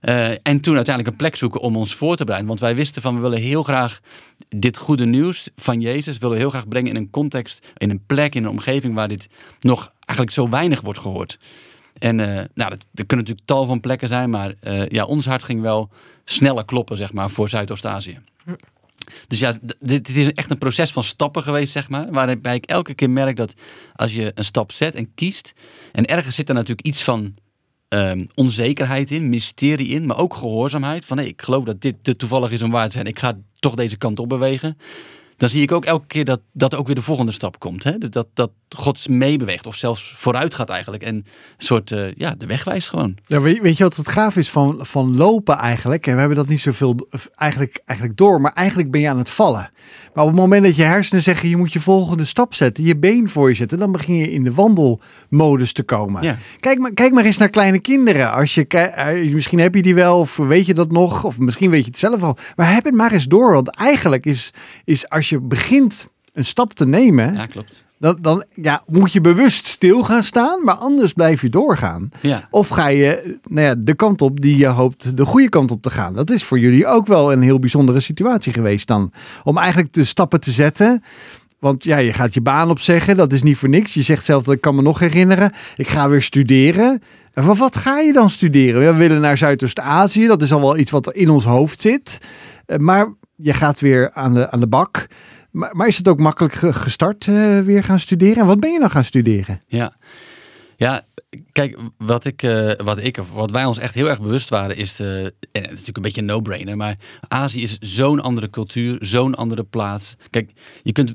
Uh, en toen uiteindelijk een plek zoeken om ons voor te bereiden. Want wij wisten van we willen heel graag dit goede nieuws van Jezus willen we heel graag brengen in een context, in een plek, in een omgeving waar dit nog eigenlijk zo weinig wordt gehoord. En uh, nou, dat, er kunnen natuurlijk tal van plekken zijn, maar ja, ons hart ging wel sneller kloppen, zeg maar, voor Zuidoost-Azië. Dus ja, dit, is echt een proces van stappen geweest, zeg maar. Waarbij ik elke keer merk dat als je een stap zet en kiest. En ergens zit er natuurlijk iets van um, onzekerheid in, mysterie in, maar ook gehoorzaamheid. Van hey, ik geloof dat dit te toevallig is om waar te zijn. Ik ga toch deze kant op bewegen. Dan zie ik ook elke keer dat, dat ook weer de volgende stap komt. Hè? Dat, dat God meebeweegt of zelfs vooruit gaat eigenlijk. En een soort, uh, ja, de weg wijst gewoon. Ja, weet, weet je wat het gaaf is van, van lopen eigenlijk? En we hebben dat niet zoveel eigenlijk, eigenlijk door, maar eigenlijk ben je aan het vallen. Maar op het moment dat je hersenen zeggen, je moet je volgende stap zetten, je been voor je zetten, dan begin je in de wandelmodus te komen. Ja. Kijk, maar, kijk maar eens naar kleine kinderen. Als je, uh, misschien heb je die wel, of weet je dat nog, of misschien weet je het zelf al. Maar heb het maar eens door, want eigenlijk is, is als je begint een stap te nemen, Ja, klopt. dan, dan ja, moet je bewust stil gaan staan, maar anders blijf je doorgaan. Ja. Of ga je nou ja, de kant op die je hoopt de goede kant op te gaan. Dat is voor jullie ook wel een heel bijzondere situatie geweest dan. Om eigenlijk de stappen te zetten. Want ja, je gaat je baan opzeggen, dat is niet voor niks. Je zegt zelf, dat ik kan me nog herinneren, ik ga weer studeren. En van wat ga je dan studeren? We willen naar Zuidoost-Azië, dat is al wel iets wat er in ons hoofd zit. Uh, maar je gaat weer aan de, aan de bak. Maar, maar is het ook makkelijk gestart uh, weer gaan studeren? En wat ben je dan gaan studeren? Ja, ja kijk, wat, ik, uh, wat, ik, wat wij ons echt heel erg bewust waren, is, en het is natuurlijk een beetje een no-brainer, maar Azië is zo'n andere cultuur, zo'n andere plaats. Kijk, je kunt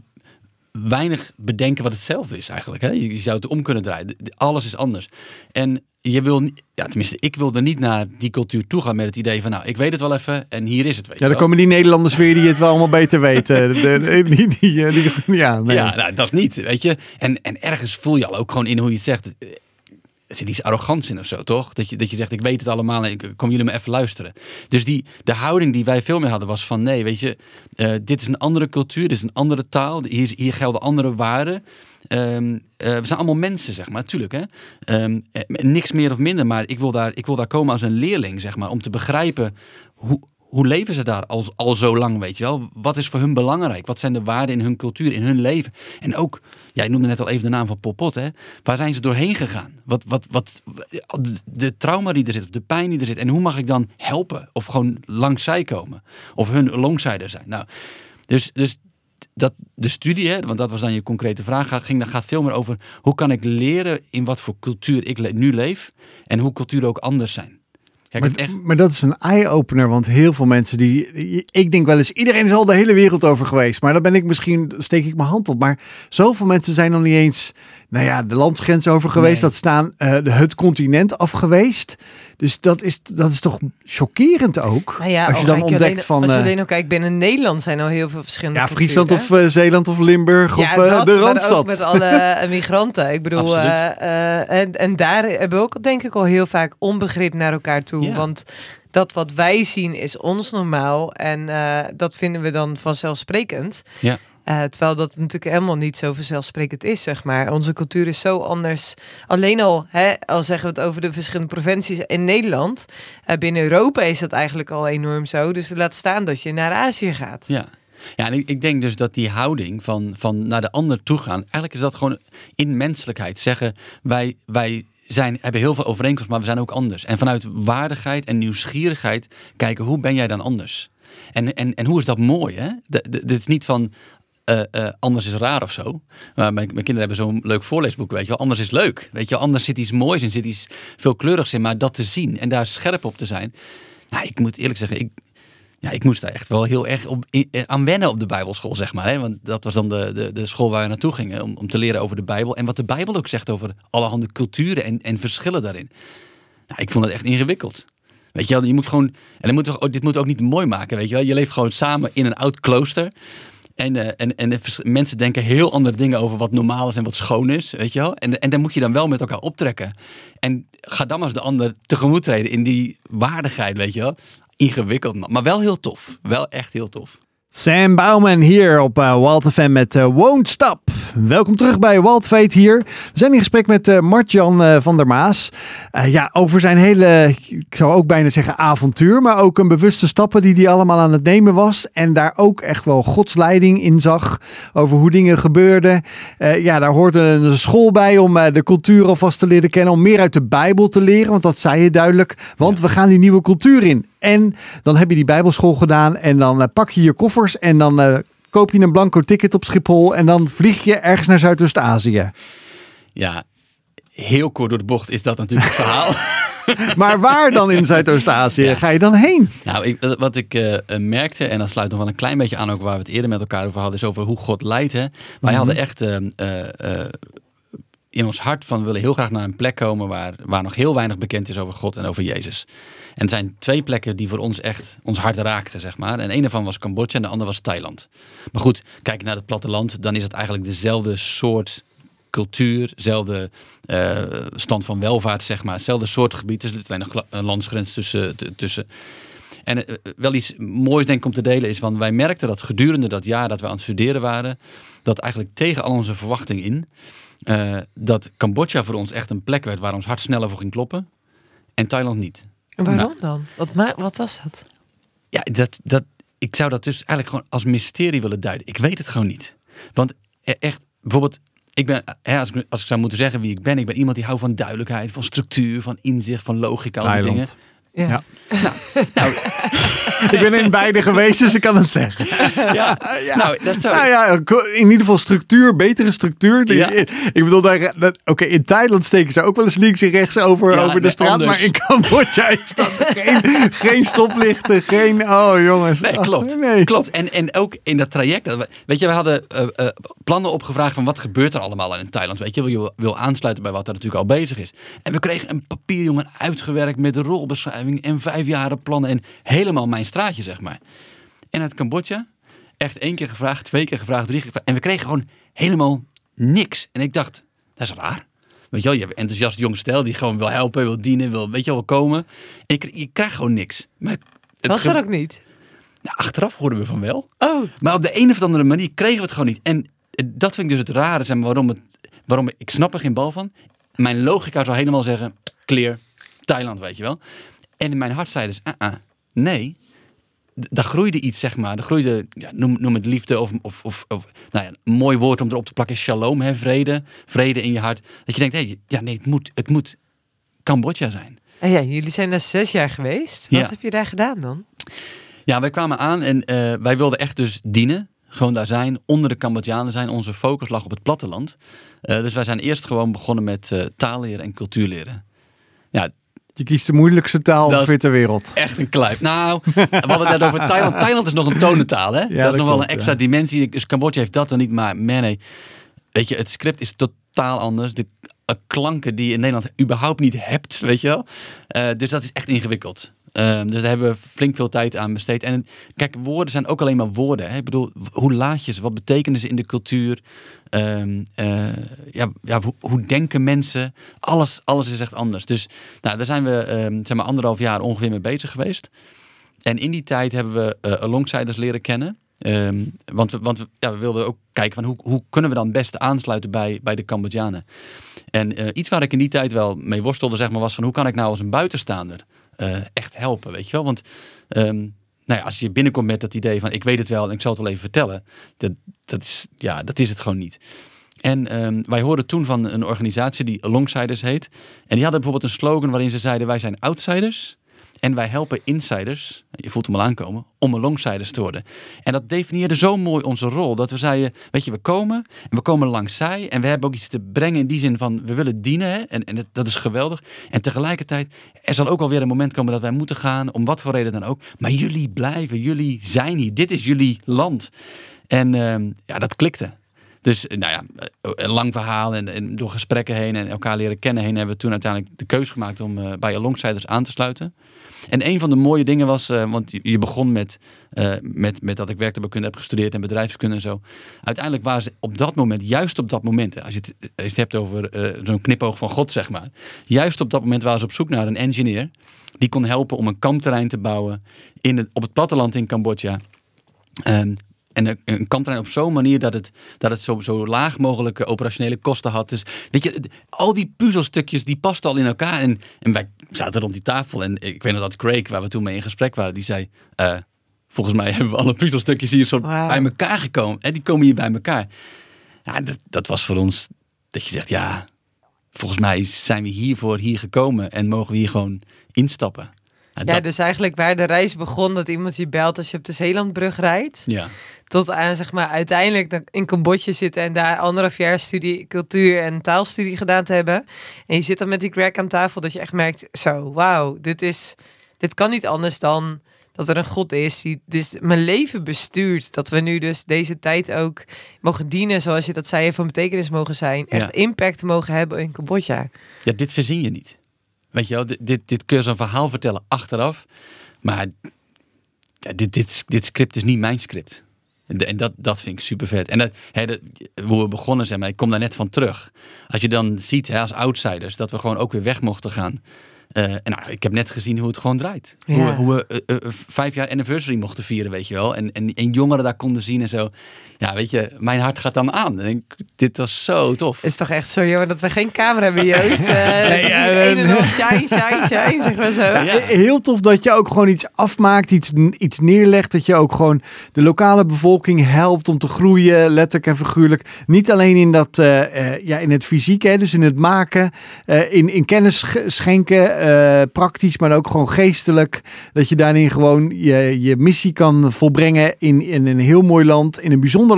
weinig bedenken wat hetzelfde is eigenlijk. Hè? Je zou het om kunnen draaien. Alles is anders. En je wil, ja, tenminste, ik wilde niet naar die cultuur toe gaan met het idee van, nou, ik weet het wel even en hier is het. Weet ja, dan komen die Nederlanders weer die het wel allemaal beter weten. de, de, die, die, die, ja, nee. ja nou, dat niet, weet je. En, en ergens voel je al ook gewoon in hoe je het zegt. Er zit iets arrogants in of zo, toch? Dat je, dat je zegt, ik weet het allemaal en kom jullie maar even luisteren. Dus die, de houding die wij veel meer hadden was van, nee, weet je, uh, dit is een andere cultuur, dit is een andere taal, hier, hier gelden andere waarden. Um, uh, we zijn allemaal mensen, zeg maar, natuurlijk. Hè? Um, niks meer of minder, maar ik wil, daar, ik wil daar komen als een leerling, zeg maar, om te begrijpen hoe, hoe leven ze daar al, al zo lang, weet je wel? Wat is voor hun belangrijk? Wat zijn de waarden in hun cultuur, in hun leven? En ook, jij noemde net al even de naam van Pol Pot, hè? Waar zijn ze doorheen gegaan? Wat, wat, wat, de trauma die er zit, of de pijn die er zit. En hoe mag ik dan helpen? Of gewoon langs zij komen? Of hun longsider zijn? Nou, dus, dus dat de studie, hè, want dat was dan je concrete vraag, ging, dat gaat veel meer over hoe kan ik leren in wat voor cultuur ik nu leef en hoe culturen ook anders zijn. Maar, echt... maar dat is een eye-opener, want heel veel mensen die, ik denk wel eens, iedereen is al de hele wereld over geweest, maar dan ben ik misschien, steek ik mijn hand op, maar zoveel mensen zijn nog niet eens, nou ja, de landsgrens over geweest, nee. dat staan uh, het continent af geweest. Dus dat is, dat is toch chockerend ook. Nou ja, als je dan ontdekt alleen, van. Als je uh, alleen al kijkt, binnen Nederland zijn al heel veel verschillende. Ja, Friesland of uh, Zeeland of Limburg ja, of dat, de Randstad. ook met alle migranten. Ik bedoel, en, en daar hebben we ook denk ik al heel vaak onbegrip naar elkaar toe. Ja. Want dat wat wij zien is ons normaal. En dat vinden we dan vanzelfsprekend. Ja. Uh, terwijl dat natuurlijk helemaal niet zo vanzelfsprekend is, zeg maar. Onze cultuur is zo anders. Alleen al, hè, al zeggen we het over de verschillende provincies in Nederland. Uh, binnen Europa is dat eigenlijk al enorm zo. Dus laat staan dat je naar Azië gaat. Ja. Ja, en ik, denk dus dat die houding van, van naar de ander toe gaan, eigenlijk is dat gewoon in menselijkheid. Zeggen, wij, wij zijn, hebben heel veel overeenkomsten, maar we zijn ook anders. En vanuit waardigheid en nieuwsgierigheid kijken, hoe ben jij dan anders? En, en, en hoe is dat mooi, hè? Dit is niet van, eh, eh, anders is raar of zo. Maar mijn, kinderen hebben zo'n leuk voorleesboek, weet je wel. Anders is leuk, weet je. Anders zit iets moois in, zit iets veelkleurigs in. Maar dat te zien en daar scherp op te zijn. Nou, ik moet eerlijk zeggen, ik, ja, ik moest daar echt wel heel erg op, i- eh, aan wennen op de Bijbelschool, zeg maar. Hè? Want dat was dan de, de, de school waar we naartoe gingen om, om te leren over de Bijbel. En wat de Bijbel ook zegt over allerhande culturen en, en verschillen daarin. Nou, ik vond het echt ingewikkeld. Weet je wel, je moet gewoon. En dit moet ook niet mooi maken, weet je wel. Je leeft gewoon samen in een oud klooster. En, eh, en, en de mensen denken heel andere dingen over wat normaal is en wat schoon is, weet je wel. En, en moet je dan wel met elkaar optrekken. En ga dan eens de ander tegemoet treden in die waardigheid, weet je wel. Ingewikkeld, maar wel heel tof. Wel echt heel tof. Sam Bouwman hier op uh, Wild FM met eh, Won't Stop. Welkom terug bij Fate hier. We zijn in gesprek met eh Martjan eh, van der Maas. Eh, ja, over zijn hele, ik zou ook bijna zeggen avontuur, maar ook een bewuste stappen die hij allemaal aan het nemen was. En daar ook echt wel godsleiding in zag over hoe dingen gebeurden. Ja, daar hoort een school bij om de cultuur alvast te leren kennen, om meer uit de Bijbel te leren, want dat zei je duidelijk. Want we gaan die nieuwe cultuur in. En dan heb je die Bijbelschool gedaan en dan pak je je koffers en dan koop je een blanco ticket op Schiphol en dan vlieg je ergens naar Zuidoost-Azië. Ja, heel kort door de bocht is dat natuurlijk het verhaal. Maar waar dan in Zuidoost-Azië Ja. ga je dan heen? Nou, ik, eh, wat ik eh, eh, merkte, en dat sluit nog wel een klein beetje aan ook waar we het eerder met elkaar over hadden, is over hoe God leidt. Hè. Wij hadden echt eh, eh, eh, in ons hart van we willen heel graag naar een plek komen waar, waar nog heel weinig bekend is over God en over Jezus. En er zijn twee plekken die voor ons echt ons hart raakten, zeg maar. En een daarvan was Cambodja en de andere was Thailand. Maar goed, kijk naar het platteland, dan is het eigenlijk dezelfde soort cultuur, dezelfde eh, stand van welvaart, zeg maar. Hetzelfde soort gebied, er zit alleen een landsgrens tussen. tussen. En eh, wel iets moois denk ik om te delen is, want wij merkten dat gedurende dat jaar dat we aan het studeren waren, dat eigenlijk tegen al onze verwachtingen in, eh, dat Cambodja voor ons echt een plek werd waar ons hart sneller voor ging kloppen en Thailand niet. En waarom Nou. dan? Wat, wat was dat? Ja, dat, dat, ik zou dat dus eigenlijk gewoon als mysterie willen duiden. Ik weet het gewoon niet. Want e- echt, bijvoorbeeld, ik ben, hè, als, ik, als ik zou moeten zeggen wie ik ben, ik ben iemand die houdt van duidelijkheid, van structuur, van inzicht, van logica, al die dingen. Ja. Ja. Nou, Ik ben in beide geweest, dus ik kan het zeggen. ja, nou, dat zou Nou ja, in ieder geval structuur, betere structuur. Die- Ja. Ik bedoel, oké, in Thailand steken ze ook wel eens links en rechts over, over de straat. anders. Maar in Cambodja is dat geen, geen stoplichten, geen... Oh jongens. Nee, Oh, klopt. nee. klopt. En, en ook in dat traject. Weet je, we hadden eh, eh, plannen opgevraagd van wat gebeurt er allemaal in Thailand. Weet je, wil je wil aansluiten bij wat er natuurlijk al bezig is. En we kregen een papierjongen uitgewerkt met de rolbeschrijving en vijf jaren plannen. En helemaal mijn straatje, zeg maar. En uit Cambodja, echt één keer gevraagd, twee keer gevraagd, drie keer gevraagd. En we kregen gewoon helemaal niks. En ik dacht, dat is raar. Weet je wel, je hebt enthousiast jong stel die gewoon wil helpen, wil dienen, wil, weet je wel, wil komen. En je, kri- je krijgt gewoon niks. Maar het Was er ook niet? nou, achteraf hoorden we van wel. Oh, Maar op de een of andere manier kregen we het gewoon niet. En dat vind ik dus het rare, zeg maar, waarom, het, waarom ik snap er geen bal van. Mijn logica zou helemaal zeggen, clear, Thailand, weet je wel. En in mijn hart zei dus, ah, ah, nee. Daar groeide iets, zeg maar. Er groeide, ja, noem, noem het liefde of, of, of, of nou ja, een mooi woord om erop te plakken, shalom, hè, vrede. Vrede in je hart. Dat je denkt, hé, ja, nee, het moet, het moet Cambodja zijn. en ja, jullie zijn daar zes jaar geweest. Wat Ja. heb je daar gedaan dan? Ja, wij kwamen aan en eh, wij wilden echt dus dienen. Gewoon daar zijn, onder de Cambodjanen zijn. Onze focus lag op het platteland. Eh, dus wij zijn eerst gewoon begonnen met eh taalleren en cultuurleren. Ja, Je kiest de moeilijkste taal Dat is- ongeveer ter wereld. echt een kluif. Nou, we hadden het net over Thailand. Thailand is nog een tonentaal, hè? dat is dat nog wel een extra ja. dimensie. Dus Cambodja heeft dat dan niet, maar man, nee. Weet je, het script is totaal anders. De klanken die je in Nederland überhaupt niet hebt, weet je wel. Eh, dus dat is echt ingewikkeld. Ehm, dus daar hebben we flink veel tijd aan besteed. En kijk, woorden zijn ook alleen maar woorden. Hè? Ik bedoel, hoe laat je ze? Wat betekenen ze in de cultuur? Ehm, eh, ja, ja, hoe, denken mensen? Alles, alles is echt anders. Dus nou, daar zijn we ehm, zeg maar anderhalf jaar ongeveer mee bezig geweest. En in die tijd hebben we eh alongsiders leren kennen. Want we, want we, ja, we wilden ook kijken van hoe, hoe kunnen we dan het beste aansluiten bij, bij de Cambodjanen. En eh, iets waar ik in die tijd wel mee worstelde, zeg maar, was van hoe kan ik nou als een buitenstaander eh, echt helpen, weet je wel? Want ehm, nou ja, als je binnenkomt met dat idee van ik weet het wel en ik zal het wel even vertellen, dat, dat, is, ja, dat is het gewoon niet. En ehm, wij hoorden toen van een organisatie die Alongsiders heet. En die hadden bijvoorbeeld een slogan waarin ze zeiden wij zijn outsiders En wij helpen insiders, je voelt hem al aankomen, om longsiders te worden. En dat definieerde zo mooi onze rol. Dat we zeiden, weet je, we komen en we komen langs zij. En we hebben ook iets te brengen in die zin van, we willen dienen. En en dat, is geweldig. En tegelijkertijd, er zal ook alweer een moment komen dat wij moeten gaan. Om wat voor reden dan ook. Maar jullie blijven, jullie zijn hier. Dit is jullie land. En ehm, ja, dat klikte. Dus nou ja, een lang verhaal en, en, door gesprekken heen en elkaar leren kennen heen hebben we toen uiteindelijk de keuze gemaakt om uh, bij Alongsiders aan te sluiten. En een van de mooie dingen was, uh, want je begon met, uh, met, met dat ik werktuigkunde heb gestudeerd en bedrijfskunde en zo. Uiteindelijk waren ze op dat moment, juist op dat moment, als je het, als je het hebt over zo'n knipoog van God zeg maar. Juist op dat moment waren ze op zoek naar een engineer die kon helpen om een kampterrein te bouwen in op het platteland in Cambodja. Um, en een, kampterrein op zo'n manier dat het, dat het zo, zo laag mogelijke operationele kosten had. Dus weet je, al die puzzelstukjes die pasten al in elkaar. En, en wij zaten rond die tafel en ik weet nog dat Craig, waar we toen mee in gesprek waren, die zei... Uh, volgens mij hebben we alle puzzelstukjes hier zo wow. bij elkaar gekomen. En die komen hier bij elkaar. Ja, dat, dat was voor ons dat je zegt, ja, volgens mij zijn we hiervoor hier gekomen en mogen we hier gewoon instappen. Ja, dat... dus eigenlijk waar de reis begon, dat iemand je belt als je op de Zeelandbrug rijdt. Ja. Tot aan zeg maar uiteindelijk in Cambodja zitten en daar anderhalf jaar studie, cultuur en taalstudie gedaan te hebben. En je zit dan met die Greg aan tafel dat je echt merkt, zo, wauw, dit is, dit kan niet anders dan dat er een God is die dus mijn leven bestuurt. Dat we nu dus deze tijd ook mogen dienen, zoals je dat zei, van betekenis mogen zijn. Echt ja. impact mogen hebben in Cambodja. Ja, dit verzin je niet. Weet je wel, dit, dit, dit kun je zo'n verhaal vertellen achteraf. Maar dit, dit, dit script is niet mijn script. En dat, dat vind ik super vet. En dat, hè, dat, hoe we begonnen zijn, maar ik kom daar net van terug. Als je dan ziet hè, als outsiders dat we gewoon ook weer weg mochten gaan. Uh, en nou, ik heb net gezien hoe het gewoon draait. Ja. Hoe, hoe, we uh, uh, vijf jaar anniversary mochten vieren, weet je wel. En, en, en jongeren daar konden zien en zo. Ja, weet je, mijn hart gaat dan aan. En ik, dit was zo tof. Het is toch echt zo jammer dat we geen camera hebben, Joost. nee, ja, een en al shine, shine, shine, zeg maar zo. Ja, heel tof dat je ook gewoon iets afmaakt, iets, iets neerlegt. Dat je ook gewoon de lokale bevolking helpt om te groeien, letterlijk en figuurlijk. Niet alleen in, dat, ja, in het fysiek, hè, dus in het maken, in, in kennis schenken uh, praktisch, maar ook gewoon geestelijk. Dat je daarin gewoon je, je missie kan volbrengen in, in een heel mooi land, in een bijzonder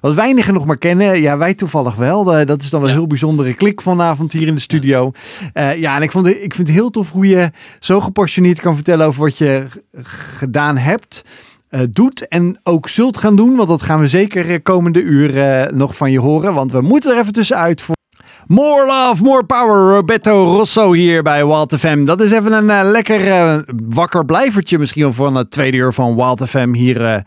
Wat weinigen nog maar kennen. Ja, wij toevallig wel. Uh, dat is dan wel een heel bijzondere klik vanavond hier in de studio. Uh, ja, en ik, vond, ik vind het heel tof hoe je zo gepassioneerd kan vertellen over wat je gedaan hebt. Uh, doet en ook zult gaan doen. Want dat gaan we zeker komende uur uh, nog van je horen. Want we moeten er even tussenuit voor. More love, more power. Roberto Rosso hier bij Wild FM. Dat is even een uh, lekker uh, wakker blijvertje misschien van het tweede uur van Wild FM hier.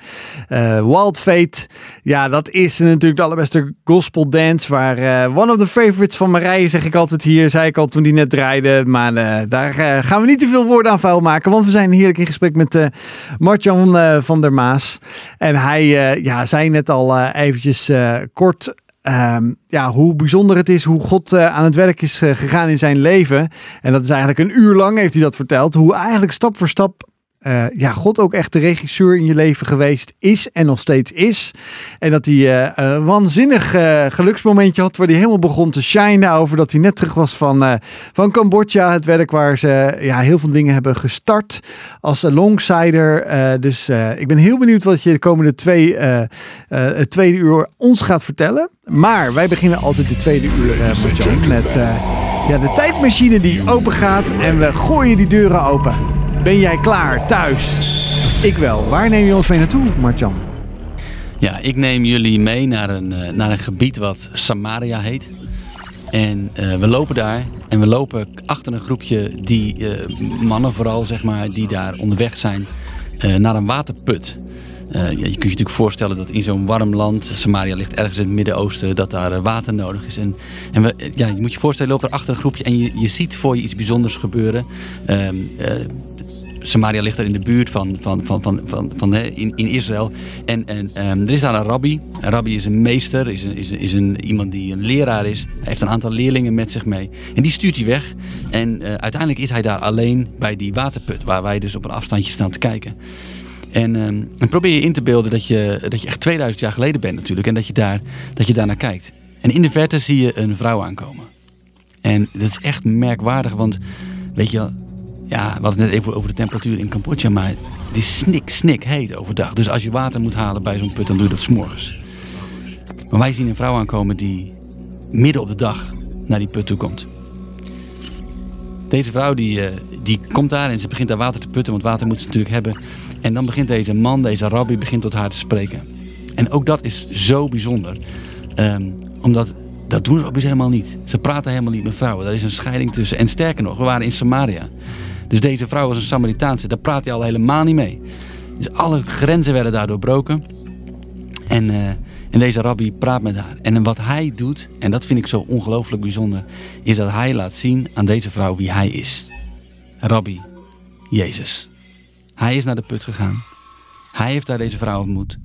Wild Fate. Ja, dat is natuurlijk de allerbeste gospel dance. Waar one of the favorites van Marije zeg ik altijd hier. Zei ik al toen die net draaide. Maar daar gaan we niet te veel woorden aan vuil maken. Want we zijn heerlijk in gesprek met Martjan van der Maas. En hij ja, zei net al eventjes kort Um, ja, hoe bijzonder het is, hoe God uh, aan het werk is uh, gegaan in zijn leven. En dat is eigenlijk een uur lang, heeft hij dat verteld. Hoe eigenlijk stap voor stap uh, ja, God ook echt de regisseur in je leven geweest is en nog steeds is. En dat hij uh, een waanzinnig uh, geluksmomentje had waar hij helemaal begon te shinen over dat hij net terug was van, van Cambodja. Het werk waar ze ja, heel veel dingen hebben gestart als longsider. dus ik ben heel benieuwd wat je de komende twee, tweede uur ons gaat vertellen. Maar wij beginnen altijd de tweede uur met, met ja, de tijdmachine die open gaat en we gooien die deuren open. Ben jij klaar thuis? Ik wel. Waar neem je ons mee naartoe, Martjan? Ja, ik neem jullie mee naar een, uh, naar een gebied wat Samaria heet. En uh, we lopen daar en we lopen achter een groepje die uh, mannen vooral, zeg maar, die daar onderweg zijn naar een waterput. je kunt je natuurlijk voorstellen dat in zo'n warm land, Samaria ligt ergens in het Midden-Oosten, dat daar water nodig is. En, en we, ja, je moet je voorstellen, je loopt er achter een groepje en je, je ziet voor je iets bijzonders gebeuren. Ehm, Samaria ligt er in de buurt van, van, van, van, van, van in, in Israël. En, en um, er is daar een rabbi. Een rabbi is een meester, is, een, is, een, is een, iemand die een leraar is. Hij heeft een aantal leerlingen met zich mee. En die stuurt hij weg. En uh, uiteindelijk is hij daar alleen bij die waterput, waar wij dus op een afstandje staan te kijken. En, um, en probeer je in te beelden dat je, dat je echt 2000 jaar geleden bent natuurlijk. En dat je, daar, dat je daar naar kijkt. En in de verte zie je een vrouw aankomen. En dat is echt merkwaardig, want weet je ja, we hadden het net even over de temperatuur in Cambodja, maar het is snik, snik heet overdag. Dus als je water moet halen bij zo'n put, dan doe je dat s'morgens. Maar wij zien een vrouw aankomen die midden op de dag naar die put toe komt. Deze vrouw die, eh, die komt daar en ze begint daar water te putten, want water moet ze natuurlijk hebben. En dan begint deze man, deze rabbi, begint tot haar te spreken. En ook dat is zo bijzonder. Ehm, omdat dat doen rabbis helemaal niet. Ze praten helemaal niet met vrouwen. Er is een scheiding tussen. En sterker nog, we waren in Samaria. Dus deze vrouw was een Samaritaanse. Daar praat hij al helemaal niet mee. Dus alle grenzen werden daar doorbroken. En, eh, en deze rabbi praat met haar. En wat hij doet, en dat vind ik zo ongelooflijk bijzonder, is dat hij laat zien aan deze vrouw wie hij is. Rabbi, Jezus. Hij is naar de put gegaan. Hij heeft daar deze vrouw ontmoet.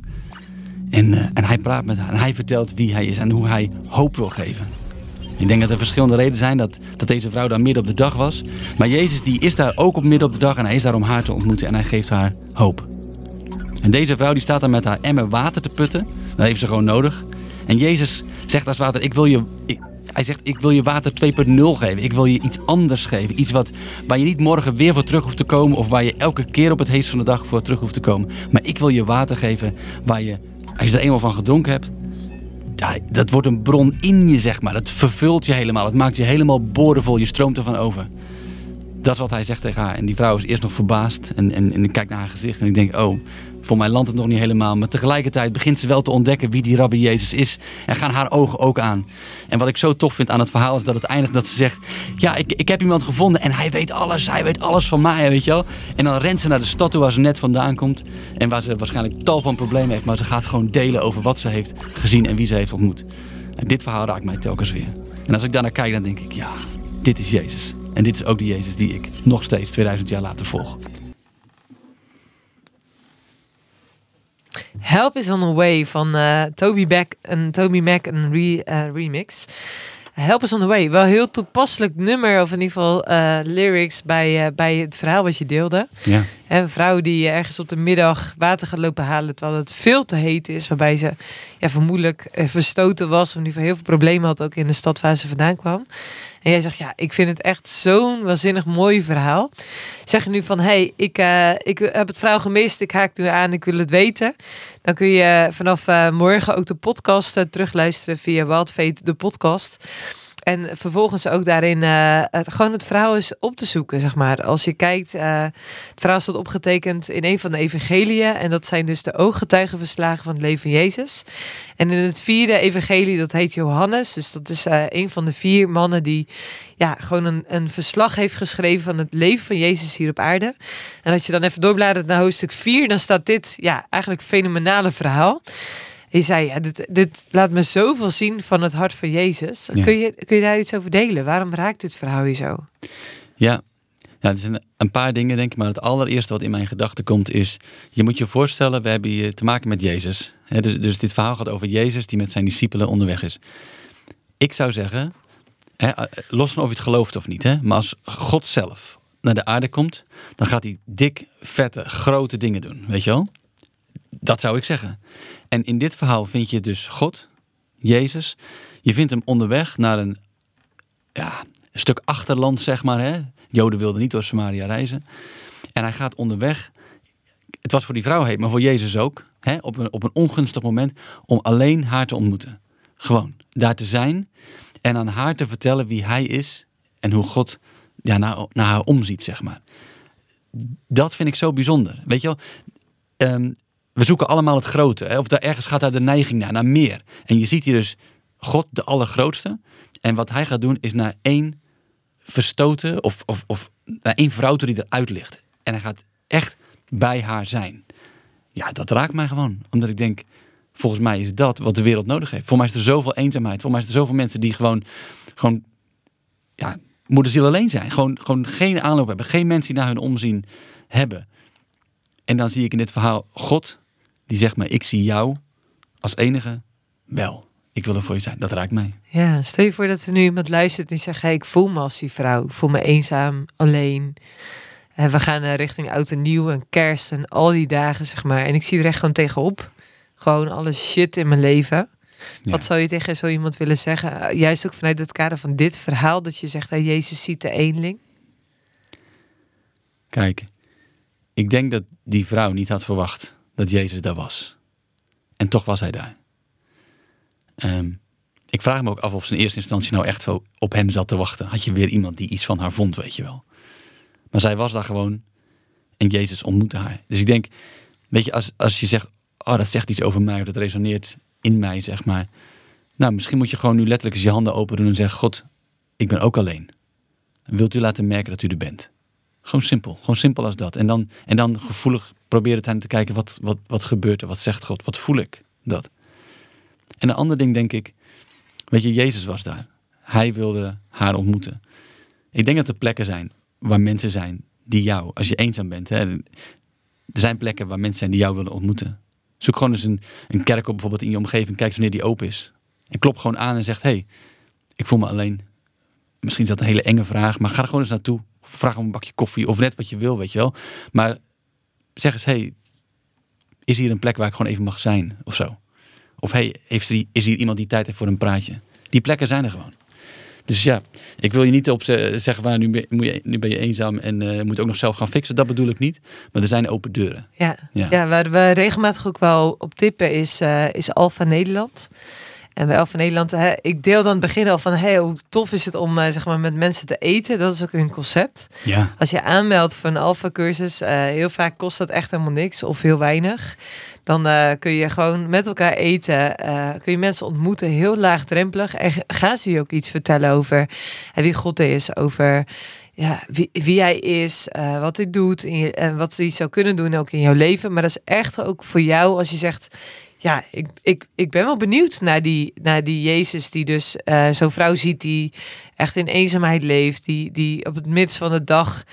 En, eh, en hij praat met haar. En hij vertelt wie hij is en hoe hij hoop wil geven. Ik denk dat er verschillende redenen zijn dat, dat deze vrouw daar midden op de dag was. Maar Jezus die is daar ook op midden op de dag en hij is daar om haar te ontmoeten. En hij geeft haar hoop. En deze vrouw die staat daar met haar emmer water te putten. Dat heeft ze gewoon nodig. En Jezus zegt als water, ik wil je... hij zegt, ik wil je water 2.0 geven. Ik wil je iets anders geven. Iets wat, waar je niet morgen weer voor terug hoeft te komen. Of waar je elke keer op het heetst van de dag voor terug hoeft te komen. Maar ik wil je water geven waar je, als je er eenmaal van gedronken hebt... ja, dat wordt een bron in je, zeg maar. Het vervult je helemaal. Het maakt je helemaal boordevol. Je stroomt ervan over. Dat is wat hij zegt tegen haar. En die vrouw is eerst nog verbaasd. En, en, en ik kijk naar haar gezicht en ik denk, oh, voor mij landt het nog niet helemaal. Maar tegelijkertijd begint ze wel te ontdekken wie die rabbi Jezus is. En gaan haar ogen ook aan. En wat ik zo tof vind aan het verhaal is dat het eindigt dat ze zegt... Ja, ik, ik heb iemand gevonden en hij weet alles. Hij weet alles van mij, weet je wel. En dan rent ze naar de stad toe waar ze net vandaan komt. En waar ze waarschijnlijk tal van problemen heeft. Maar ze gaat gewoon delen over wat ze heeft gezien en wie ze heeft ontmoet. En dit verhaal raakt mij telkens weer. En als ik daarnaar kijk, dan denk ik, ja, dit is Jezus. En dit is ook de Jezus die ik nog steeds 2000 jaar later volg. Help is on the way van eh, Toby, Beck, en Toby Mac, een re- eh, remix. Help is on the way. Wel heel toepasselijk nummer, of in ieder geval eh, lyrics bij, bij het verhaal wat je deelde. Ja. Een vrouw die ergens op de middag water gaat lopen halen terwijl het veel te heet is. Waarbij ze ja, vermoedelijk verstoten was. Of in ieder geval heel veel problemen had ook in de stad waar ze vandaan kwam. En jij zegt, ja, ik vind het echt zo'n waanzinnig mooi verhaal. Zeg je nu van, hey, ik, eh, ik heb het verhaal gemist. Ik haak nu aan, ik wil het weten. Dan kun je vanaf eh, morgen ook de podcast eh, terugluisteren via Wild Fate, de podcast. En vervolgens ook daarin eh, gewoon het verhaal is op te zoeken, zeg maar. Als je kijkt, eh, het verhaal staat opgetekend in een van de evangeliën. En dat zijn dus de ooggetuigenverslagen van het leven Jezus. En in het vierde evangelie, dat heet Johannes. Dus dat is eh, een van de vier mannen die ja, gewoon een, een verslag heeft geschreven van het leven van Jezus hier op aarde. En als je dan even doorbladert naar hoofdstuk 4, dan staat dit ja, eigenlijk fenomenale verhaal. Je zei, ja, dit, dit laat me zoveel zien van het hart van Jezus. Ja. Kun, je, kun je daar iets over delen? Waarom raakt dit verhaal je zo? Ja, ja het zijn een paar dingen denk ik. Maar het allereerste wat in mijn gedachten komt is... Je moet je voorstellen, we hebben hier te maken met Jezus. Dus, dus dit verhaal gaat over Jezus die met zijn discipelen onderweg is. Ik zou zeggen, eh, los van of je het gelooft of niet... Hè, maar als God zelf naar de aarde komt... dan gaat hij dik, vette, grote dingen doen. Weet je wel? Dat zou ik zeggen. En in dit verhaal vind je dus God, Jezus. Je vindt hem onderweg naar een, ja, een stuk achterland, zeg maar. Hè? Joden wilden niet door Samaria reizen. En hij gaat onderweg. Het was voor die vrouw heet, maar voor Jezus ook. Hè? Op, een, op een ongunstig moment om alleen haar te ontmoeten. Gewoon daar te zijn en aan haar te vertellen wie hij is en hoe God ja, naar, naar haar omziet, zeg maar. Dat vind ik zo bijzonder. Weet je wel, Ehm, we zoeken allemaal het grote. Hè? Of daar ergens gaat daar de neiging naar, naar meer. En je ziet hier dus God, de allergrootste. En wat hij gaat doen is naar één verstoten of, of, of naar één vrouw die eruit ligt. En hij gaat echt bij haar zijn. Ja, dat raakt mij gewoon. Omdat ik denk, volgens mij is dat wat de wereld nodig heeft. Voor mij is er zoveel eenzaamheid. Voor mij is er zoveel mensen die gewoon, gewoon ja, moederziel alleen zijn. Gewoon, gewoon geen aanloop hebben. Geen mensen die naar hun omzien hebben. En dan zie ik in dit verhaal God, die zegt mij, ik zie jou als enige wel. Ik wil er voor je zijn. Dat raakt mij. Ja, stel je voor dat er nu iemand luistert die zegt... Hey, ik voel me als die vrouw. Ik voel me eenzaam, alleen. En we gaan eh, richting oud en nieuw en kerst en al die dagen, zeg maar. En ik zie er echt gewoon tegenop. Gewoon alle shit in mijn leven. Ja. Wat zou je tegen zo iemand willen zeggen? Eh, Juist ook vanuit het kader van dit verhaal... dat je zegt, hey, Jezus ziet de eenling. Kijk, ik denk dat die vrouw niet had verwacht dat Jezus daar was. En toch was hij daar. Ehm, ik vraag me ook af of ze in eerste instantie nou echt zo op hem zat te wachten. Had je weer iemand die iets van haar vond, weet je wel. Maar zij was daar gewoon en Jezus ontmoette haar. Dus ik denk, weet je, als, als je zegt, oh dat zegt iets over mij, dat resoneert in mij, zeg maar. Nou, misschien moet je gewoon nu letterlijk eens je handen open doen en zeggen, God, ik ben ook alleen. Wilt u laten merken dat u er bent? Gewoon simpel, gewoon simpel als dat. En dan, en dan gevoelig proberen te, te kijken, wat, wat, wat gebeurt er? Wat zegt God? Wat voel ik? Dat. En een ander ding denk ik, weet je, Jezus was daar. Hij wilde haar ontmoeten. Ik denk dat er plekken zijn waar mensen zijn die jou, als je eenzaam bent, hè, er zijn plekken waar mensen zijn die jou willen ontmoeten. Zoek gewoon eens een, een kerk op bijvoorbeeld in je omgeving, kijk eens wanneer die open is. En klop gewoon aan en zegt, hey, ik voel me alleen. Misschien is dat een hele enge vraag, maar ga er gewoon eens naartoe. Vraag om een bakje koffie of net wat je wil, weet je wel. Maar zeg eens, hey, is hier een plek waar ik gewoon even mag zijn of zo? Of hey, heeft er, is hier iemand die tijd heeft voor een praatje? Die plekken zijn er gewoon. Dus ja, ik wil je niet op zeggen waar nu, ben je, nu ben je eenzaam en uh, moet ook nog zelf gaan fixen. Dat bedoel ik niet. Maar er zijn open deuren. Ja, ja. ja waar we regelmatig ook wel op tippen is, uh, is Alfa Nederland. En bij Alfa Nederland, hè, ik deel dan het begin al van hey, hoe tof is het om uh, zeg maar met mensen te eten. Dat is ook hun concept. Ja. Als je aanmeldt voor een Alfa cursus, heel vaak kost dat echt helemaal niks of heel weinig. Dan uh, kun je gewoon met elkaar eten. Uh, kun je mensen ontmoeten, heel laagdrempelig. En gaan ze je ook iets vertellen over wie God is. Over ja, wie, wie hij is, wat hij doet. En wat hij zou kunnen doen ook in jouw leven. Maar dat is echt ook voor jou als je zegt... Ja, ik, ik, ik ben wel benieuwd naar die, naar die Jezus die dus zo'n vrouw ziet die echt in eenzaamheid leeft. Die, die op het midden van de dag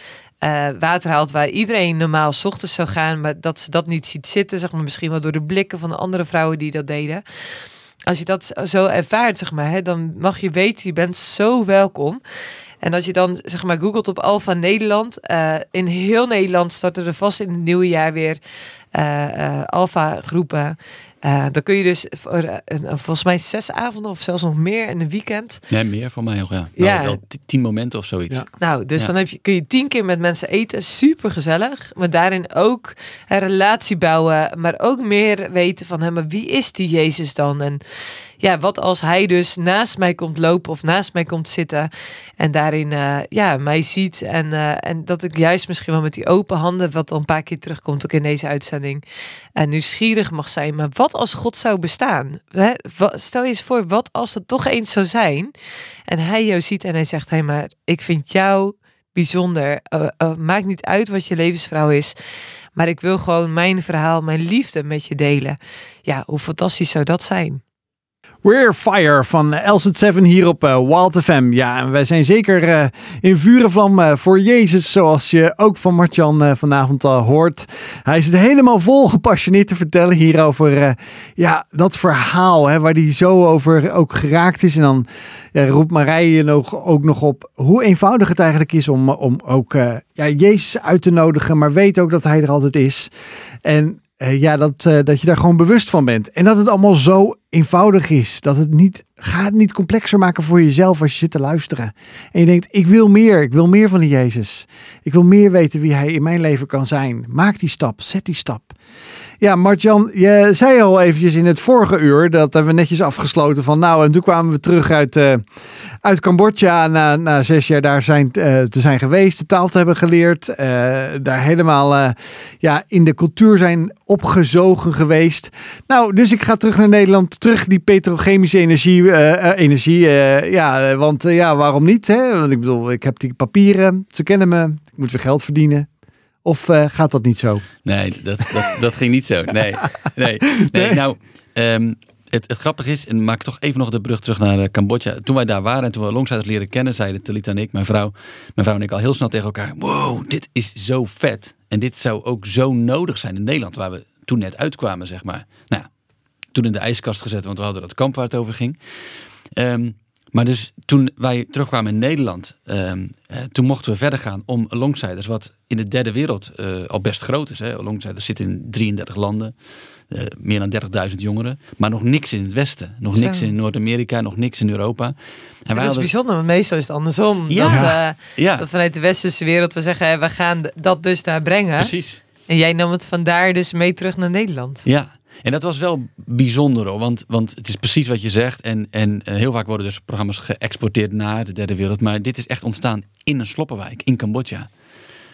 uh, water haalt waar iedereen normaal s ochtends zou gaan, maar dat ze dat niet ziet zitten, zeg maar misschien wel door de blikken van de andere vrouwen die dat deden. Als je dat zo ervaart, zeg maar, hè, dan mag je weten, je bent zo welkom. En als je dan zeg maar googelt op Alfa Nederland, uh, in heel Nederland starten er vast in het nieuwe jaar weer uh, Alfa groepen. Uh, dan kun je dus voor, uh, volgens mij zes avonden of zelfs nog meer in een weekend. Nee, meer voor mij ook, ja. ja. Wel, wel tien momenten of zoiets. Ja. Nou, dus ja. dan heb je, kun je tien keer met mensen eten. Super gezellig. Maar daarin ook een relatie bouwen. Maar ook meer weten van hem. Maar wie is die Jezus dan? En ja, wat als hij dus naast mij komt lopen of naast mij komt zitten en daarin uh, ja, mij ziet en, uh, en dat ik juist misschien wel met die open handen, wat al een paar keer terugkomt ook in deze uitzending, en nieuwsgierig mag zijn. Maar wat als God zou bestaan? Stel je eens voor, wat als het toch eens zou zijn en hij jou ziet en hij zegt, hé, maar ik vind jou bijzonder. Uh, maakt niet uit wat je levensvrouw is. Maar ik wil gewoon mijn verhaal, mijn liefde met je delen. Ja, hoe fantastisch zou dat zijn? We're Fire van Elset 7 hier op uh, Wild FM. Ja, en wij zijn zeker uh, in vuur en vlam uh, voor Jezus, zoals je ook van Martjan vanavond al hoort. Hij is het helemaal vol gepassioneerd te vertellen hier over ja, dat verhaal hè, waar hij zo over ook geraakt is. En dan roept Marije nog, ook nog op hoe eenvoudig het eigenlijk is om, om ook ja, Jezus uit te nodigen, maar weet ook dat hij er altijd is. En uh, ja, dat, uh, dat je daar gewoon bewust van bent. En dat het allemaal zo eenvoudig is. Dat het niet, ga het niet complexer maken voor jezelf als je zit te luisteren. En je denkt, ik wil meer. Ik wil meer van die Jezus. Ik wil meer weten wie hij in mijn leven kan zijn. Maak die stap. Zet die stap. Ja, Martjan, je zei al eventjes in het vorige uur, dat hebben we netjes afgesloten van nou, en toen kwamen we terug uit, uh, uit Cambodja na, na zes jaar daar zijn, uh, te zijn geweest, de taal te hebben geleerd, uh, daar helemaal ja, in de cultuur zijn opgezogen geweest. Nou, dus ik ga terug naar Nederland, terug die petrochemische energie, energie ja, want ja, waarom niet? Hè? Want ik bedoel, ik heb die papieren, ze kennen me, ik moet weer geld verdienen. Of uh, gaat dat niet zo? Nee, dat, dat, dat ging niet zo. Nee, nee, nee. nee. nou, um, het, het grappige is, en maak toch even nog de brug terug naar uh, Cambodja. Toen wij daar waren en toen we Longsiders leren kennen, zeiden Talita en ik, mijn vrouw, mijn vrouw en ik al heel snel tegen elkaar: Wow, dit is zo vet. En dit zou ook zo nodig zijn in Nederland, waar we toen net uitkwamen, zeg maar. Nou, toen in de ijskast gezet, want we hadden dat kamp waar het over ging. Um, Maar dus toen wij terugkwamen in Nederland, ehm, eh, toen mochten we verder gaan om longsiders, wat in de derde wereld eh, al best groot is. Hè. Longsiders zitten in 33 landen, eh, meer dan 30.000 jongeren, maar nog niks in het Westen, nog Zo. niks in Noord-Amerika, nog niks in Europa. En dat is bijzonder, want meestal is het andersom. Ja. Dat, ja, dat vanuit de westerse wereld we zeggen, hè, we gaan dat dus daar brengen. precies. En jij nam het vandaar dus mee terug naar Nederland. Ja, en dat was wel bijzonder hoor, want, want het is precies wat je zegt. En, en eh, heel vaak worden dus programma's geëxporteerd naar de derde wereld. Maar dit is echt ontstaan in een sloppenwijk, in Cambodja.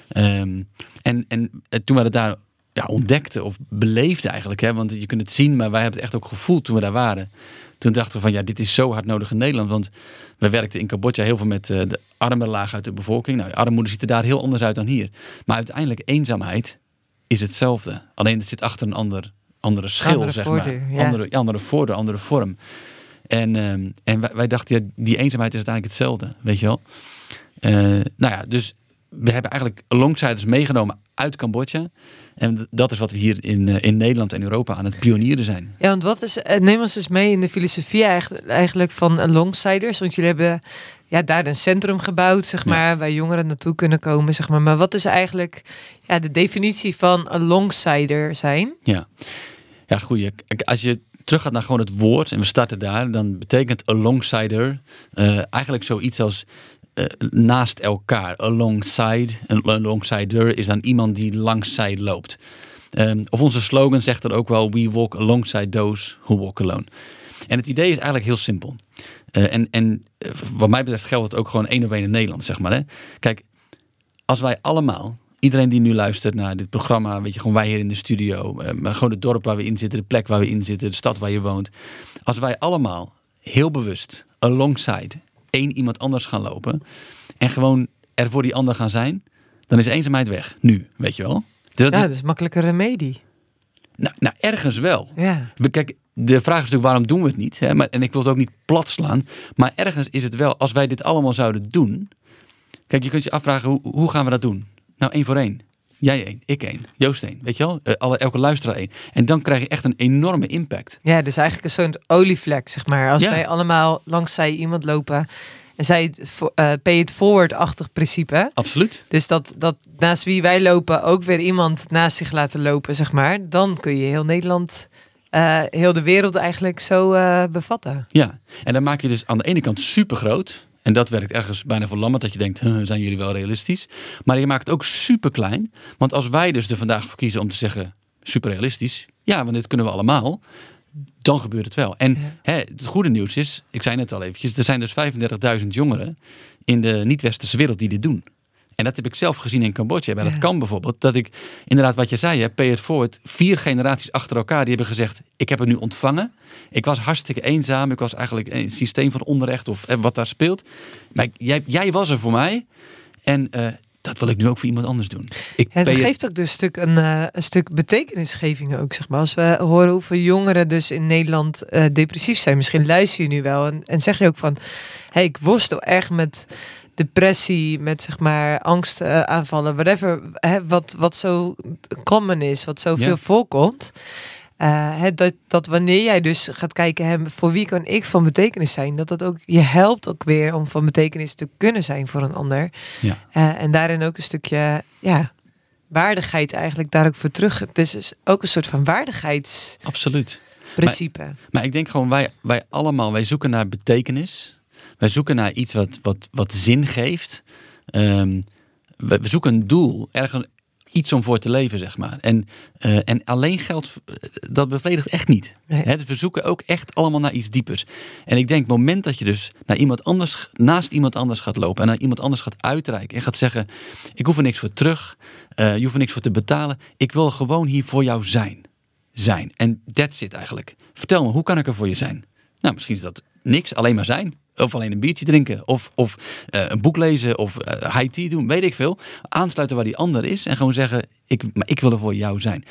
Ehm, en, en eh, toen we het daar ja, ontdekten of beleefden eigenlijk, hè, want je kunt het zien, maar wij hebben het echt ook gevoeld toen we daar waren. Toen dachten we van ja, dit is zo hard nodig in Nederland. Want we werkten in Cambodja heel veel met eh, de arme laag uit de bevolking. Nou, armoede ziet er daar heel anders uit dan hier. Maar uiteindelijk eenzaamheid is hetzelfde. Alleen het zit achter een ander, andere schil, Andere zeg voordeur, maar. ja. Andere, andere voordeur, andere vorm. En, ehm, en wij, wij dachten, ja, die eenzaamheid is uiteindelijk hetzelfde, weet je wel. Eh, nou ja, dus we hebben eigenlijk longsiders meegenomen uit Cambodja. En dat is wat we hier in, eh, in Nederland en Europa aan het pionieren zijn. Ja, want wat is, eh, neem ons eens mee in de filosofie eigenlijk, van Alongsiders. Want jullie hebben ja, daar een centrum gebouwd, zeg Ja. maar, waar jongeren naartoe kunnen komen, zeg maar. Maar wat is eigenlijk ja, de definitie van Alongsider zijn? Ja, ja. Kijk, Als je terug gaat naar gewoon het woord en we starten daar, dan betekent alongsider eh, eigenlijk zoiets als eh, naast elkaar. Alongside, een alongsider is dan iemand die langs zij loopt. Ehm, of onze slogan zegt er ook wel: We walk alongside those who walk alone. En het idee is eigenlijk heel simpel. Eh, en en eh, wat mij betreft geldt het ook gewoon één op één in Nederland, zeg maar. Hè? Kijk, als wij allemaal, iedereen die nu luistert naar dit programma, weet je, gewoon wij hier in de studio, eh, maar gewoon het dorp waar we in zitten, de plek waar we in zitten, de stad waar je woont. Als wij allemaal heel bewust alongside één iemand anders gaan lopen en gewoon er voor die ander gaan zijn, dan is eenzaamheid weg. Nu, weet je wel. Dat, Ja, dat is makkelijke remedie. nou, nou, ergens wel. Ja. We, kijk, de vraag is natuurlijk waarom doen we het niet? Hè? Maar, en ik wil het ook niet plat slaan. Maar ergens is het wel, als wij dit allemaal zouden doen. Kijk, je kunt je afvragen, hoe, hoe gaan we dat doen? Nou, één voor één. Jij één, ik één, Joost één. Weet je wel? Eh, alle, elke luisteraar één. En dan krijg je echt een enorme impact. ja, dus eigenlijk een soort olievlek, zeg maar. Als Ja. wij allemaal langs zij iemand lopen en zij eh, pay it forward-achtig principe. Absoluut. Dus dat, dat naast wie wij lopen ook weer iemand naast zich laten lopen, zeg maar. Dan kun je heel Nederland, eh, heel de wereld eigenlijk zo eh, bevatten. Ja. En dan maak je dus aan de ene kant super groot. En dat werkt ergens bijna verlammend. Dat je denkt, "Huh, zijn jullie wel realistisch? Maar je maakt het ook super klein. Want als wij dus er vandaag voor kiezen om te zeggen, super realistisch. Ja, want dit kunnen we allemaal. Dan gebeurt het wel. En Ja. hè, het goede nieuws is, ik zei net al eventjes. Er zijn dus 35.000 jongeren in de niet-westerse wereld die dit doen. En dat heb ik zelf gezien in Cambodja. Ja. dat kan bijvoorbeeld. Dat ik, inderdaad wat je zei, hè, pay it forward. Vier generaties achter elkaar die hebben gezegd, ik heb het nu ontvangen. Ik was hartstikke eenzaam. Ik was eigenlijk een systeem van onrecht of eh, wat daar speelt. Maar ik- jij, jij was er voor mij. En eh, dat wil ik nu ook voor iemand anders doen. Ik Ja, it- geeft ook dus een stuk, een, eh, een stuk betekenisgeving ook, zeg maar. Als we horen hoeveel jongeren dus in Nederland depressief zijn. Misschien luister je nu wel en, en zeg je ook van... Hey, ik worstel erg met depressie, met zeg maar angstaanvallen, whatever. Hè, wat, wat zo common is, wat zoveel Ja. voorkomt. Eh, hè, dat, dat wanneer jij dus gaat kijken, hè, voor wie kan ik van betekenis zijn? Dat dat ook je helpt ook weer om van betekenis te kunnen zijn voor een ander. Ja. Eh, en daarin ook een stukje ja, waardigheid eigenlijk daar ook voor terug. Het is dus ook een soort van waardigheidsprincipe. Absoluut. Maar ik denk gewoon, wij, wij allemaal, wij zoeken naar betekenis. Wij zoeken naar iets wat, wat, wat zin geeft. Ehm, we, we zoeken een doel, ergens iets om voor te leven, zeg maar. En, eh, en alleen geld, eh, dat bevredigt echt niet. Nee. Dus we zoeken ook echt allemaal naar iets diepers. En ik denk, het moment dat je dus naar iemand anders, naast iemand anders gaat lopen... en naar iemand anders gaat uitreiken en gaat zeggen... ik hoef er niks voor terug, eh, je hoeft er niks voor te betalen. Ik wil gewoon hier voor jou zijn. Zijn. En that's it eigenlijk. Vertel me, hoe kan ik er voor je zijn? Nou, misschien is dat niks, alleen maar zijn. Of alleen een biertje drinken. Of, of eh, een boek lezen. Of eh, high tea doen. Weet ik veel. Aansluiten waar die ander is. En gewoon zeggen, ik, maar ik wil er voor jou zijn.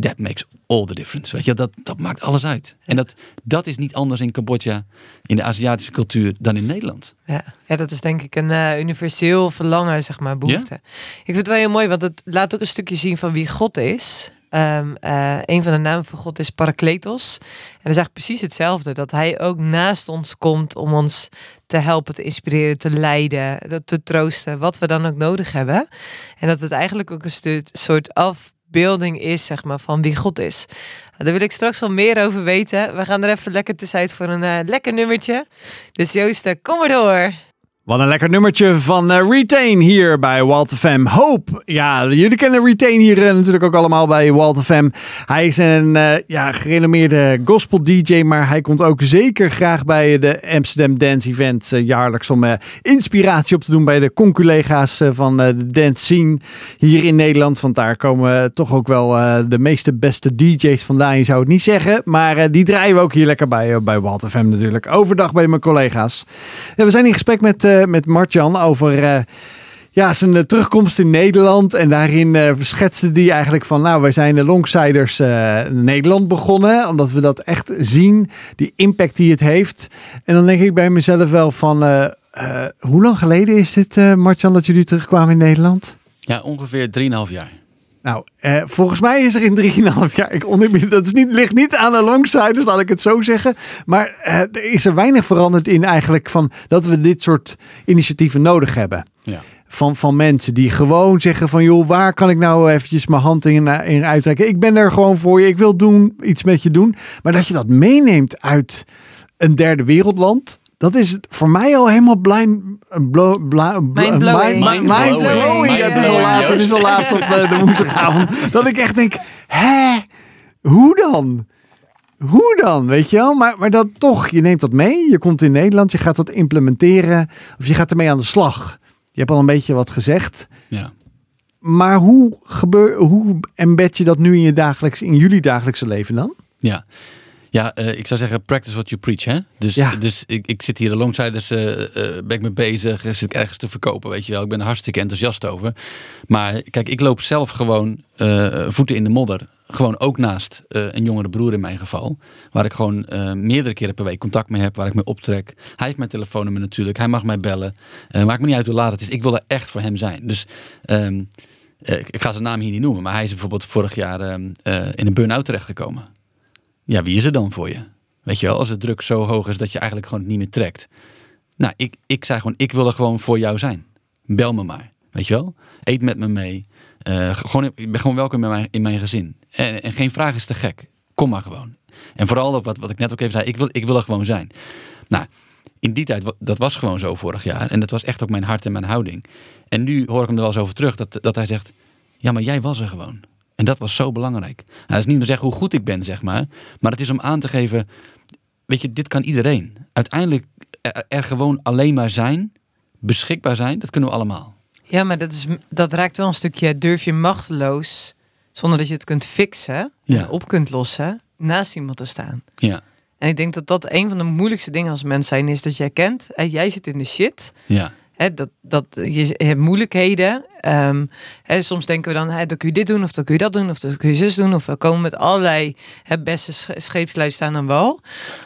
That makes all the difference. Weet je, dat, dat maakt alles uit. En dat, dat is niet anders in Cambodja, in de Aziatische cultuur, dan in Nederland. Ja. ja, dat is denk ik een eh, universeel verlangen, zeg maar, behoefte. Ik vind het wel heel mooi, want het laat ook een stukje zien van wie God is. Ehm, eh, een van de namen van God is Parakletos. En dat is precies hetzelfde. Dat hij ook naast ons komt om ons te helpen, te inspireren, te leiden, te- te troosten. Wat we dan ook nodig hebben. En dat het eigenlijk ook een soort afbeelding is, zeg maar, van wie God is. Daar wil ik straks wel meer over weten. We gaan er even lekker tussenuit voor een eh, lekker nummertje. Dus Joost, kom maar door. Wat een lekker nummertje van eh, Retain hier bij Walter Fam. Hope. Ja, jullie kennen Retain hier eh, natuurlijk ook allemaal bij Walter Fam. Hij is een eh, ja, gerenommeerde gospel DJ, maar hij komt ook zeker graag bij de Amsterdam Dance Event jaarlijks om inspiratie op te doen bij de conculega's van de dance scene hier in Nederland. Want daar komen toch ook wel de meeste beste DJ's vandaan. Je zou het niet zeggen, maar die draaien we ook hier lekker bij, bij Walter Fam natuurlijk. Overdag bij mijn collega's. Ja, we zijn in gesprek met, eh met Martjan over eh, ja, zijn eh, terugkomst in Nederland. En daarin eh schetste die eigenlijk van, nou, wij zijn de Longsiders Nederland begonnen. Omdat we dat echt zien, die impact die het heeft. En dan denk ik bij mezelf wel van, hoe lang geleden is eh Martjan, dat jullie terugkwamen in Nederland? Ja, ongeveer 3,5 jaar. Nou, eh, volgens mij is er in 3,5 jaar, ik oneerbiedig, dat is niet, ligt niet aan de longsiders, laat ik het zo zeggen. Maar eh, er is er weinig veranderd in eigenlijk van dat we dit soort initiatieven nodig hebben. Ja. Van, van mensen die gewoon zeggen van joh, waar kan ik nou eventjes mijn hand in, eh, in uitreiken? Ik ben er gewoon voor je, ik wil doen, iets met je doen. Maar dat je dat meeneemt uit een derde wereldland. Dat is voor mij al helemaal blind, bla, bla- Mindblowing. mind-. Ja, het is al laat, het is al laat op eh, de woensdagavond. Dat ik echt denk, hè, hoe dan? Hoe dan, weet je wel? Maar, maar dat toch, je neemt dat mee. Je komt in Nederland, je gaat dat implementeren. Of je gaat ermee aan de slag. Je hebt al een beetje wat gezegd. Ja. Maar hoe, gebeur, hoe embed je dat nu in, je dagelijks, in jullie dagelijkse leven dan? Ja, ja eh, ik zou zeggen, practice what you preach. Hè? Dus, Ja. dus ik, ik zit hier de longsiders, eh eh, ben ik mee bezig, zit ik ergens te verkopen, weet je wel. Ik ben er hartstikke enthousiast over. Maar kijk, ik loop zelf gewoon voeten in de modder. Gewoon ook naast een jongere broer in mijn geval. Waar ik gewoon meerdere keren per week contact mee heb, waar ik mee optrek. Hij heeft mijn telefoonnummer natuurlijk, hij mag mij bellen. Maakt me niet uit hoe laat het is, ik wil er echt voor hem zijn. Dus... ehm, eh, ik ga zijn naam hier niet noemen, maar hij is bijvoorbeeld vorig jaar ehm, eh, in een burn-out terechtgekomen. Ja, wie is er dan voor je? Weet je wel, als de druk zo hoog is dat je eigenlijk gewoon niet meer trekt. Nou, ik, ik zei gewoon, ik wil er gewoon voor jou zijn. Bel me maar, weet je wel. Eet met me mee. Eh, gewoon, ik ben gewoon welkom in mijn, in mijn gezin. En, en geen vraag is te gek. Kom maar gewoon. En vooral ook wat, wat ik net ook even zei, ik wil, ik wil er gewoon zijn. Nou, in die tijd, dat was gewoon zo vorig jaar. En dat was echt ook mijn hart en mijn houding. En nu hoor ik hem er wel eens over terug, dat, dat hij zegt... Ja, maar jij was er gewoon. En dat was zo belangrijk. Nou, dat is niet meer zeggen hoe goed ik ben, zeg maar. Maar het is om aan te geven... Weet je, dit kan iedereen. Uiteindelijk er, er gewoon alleen maar zijn, beschikbaar zijn, dat kunnen we allemaal. Ja, maar dat, is, dat raakt wel een stukje durf je machteloos, zonder dat je het kunt fixen Ja. op kunt lossen, naast iemand te staan. Ja, En ik denk dat dat een van de moeilijkste dingen als mens zijn is dat jij kent, jij zit in de shit, ja, hè, dat, dat je hebt moeilijkheden. Ehm, hè, soms denken we dan, hè, dan kun je dit doen of dan kun je dat doen of dan kun je zus doen of we komen met allerlei het beste sch- scheepsluis staan aan wal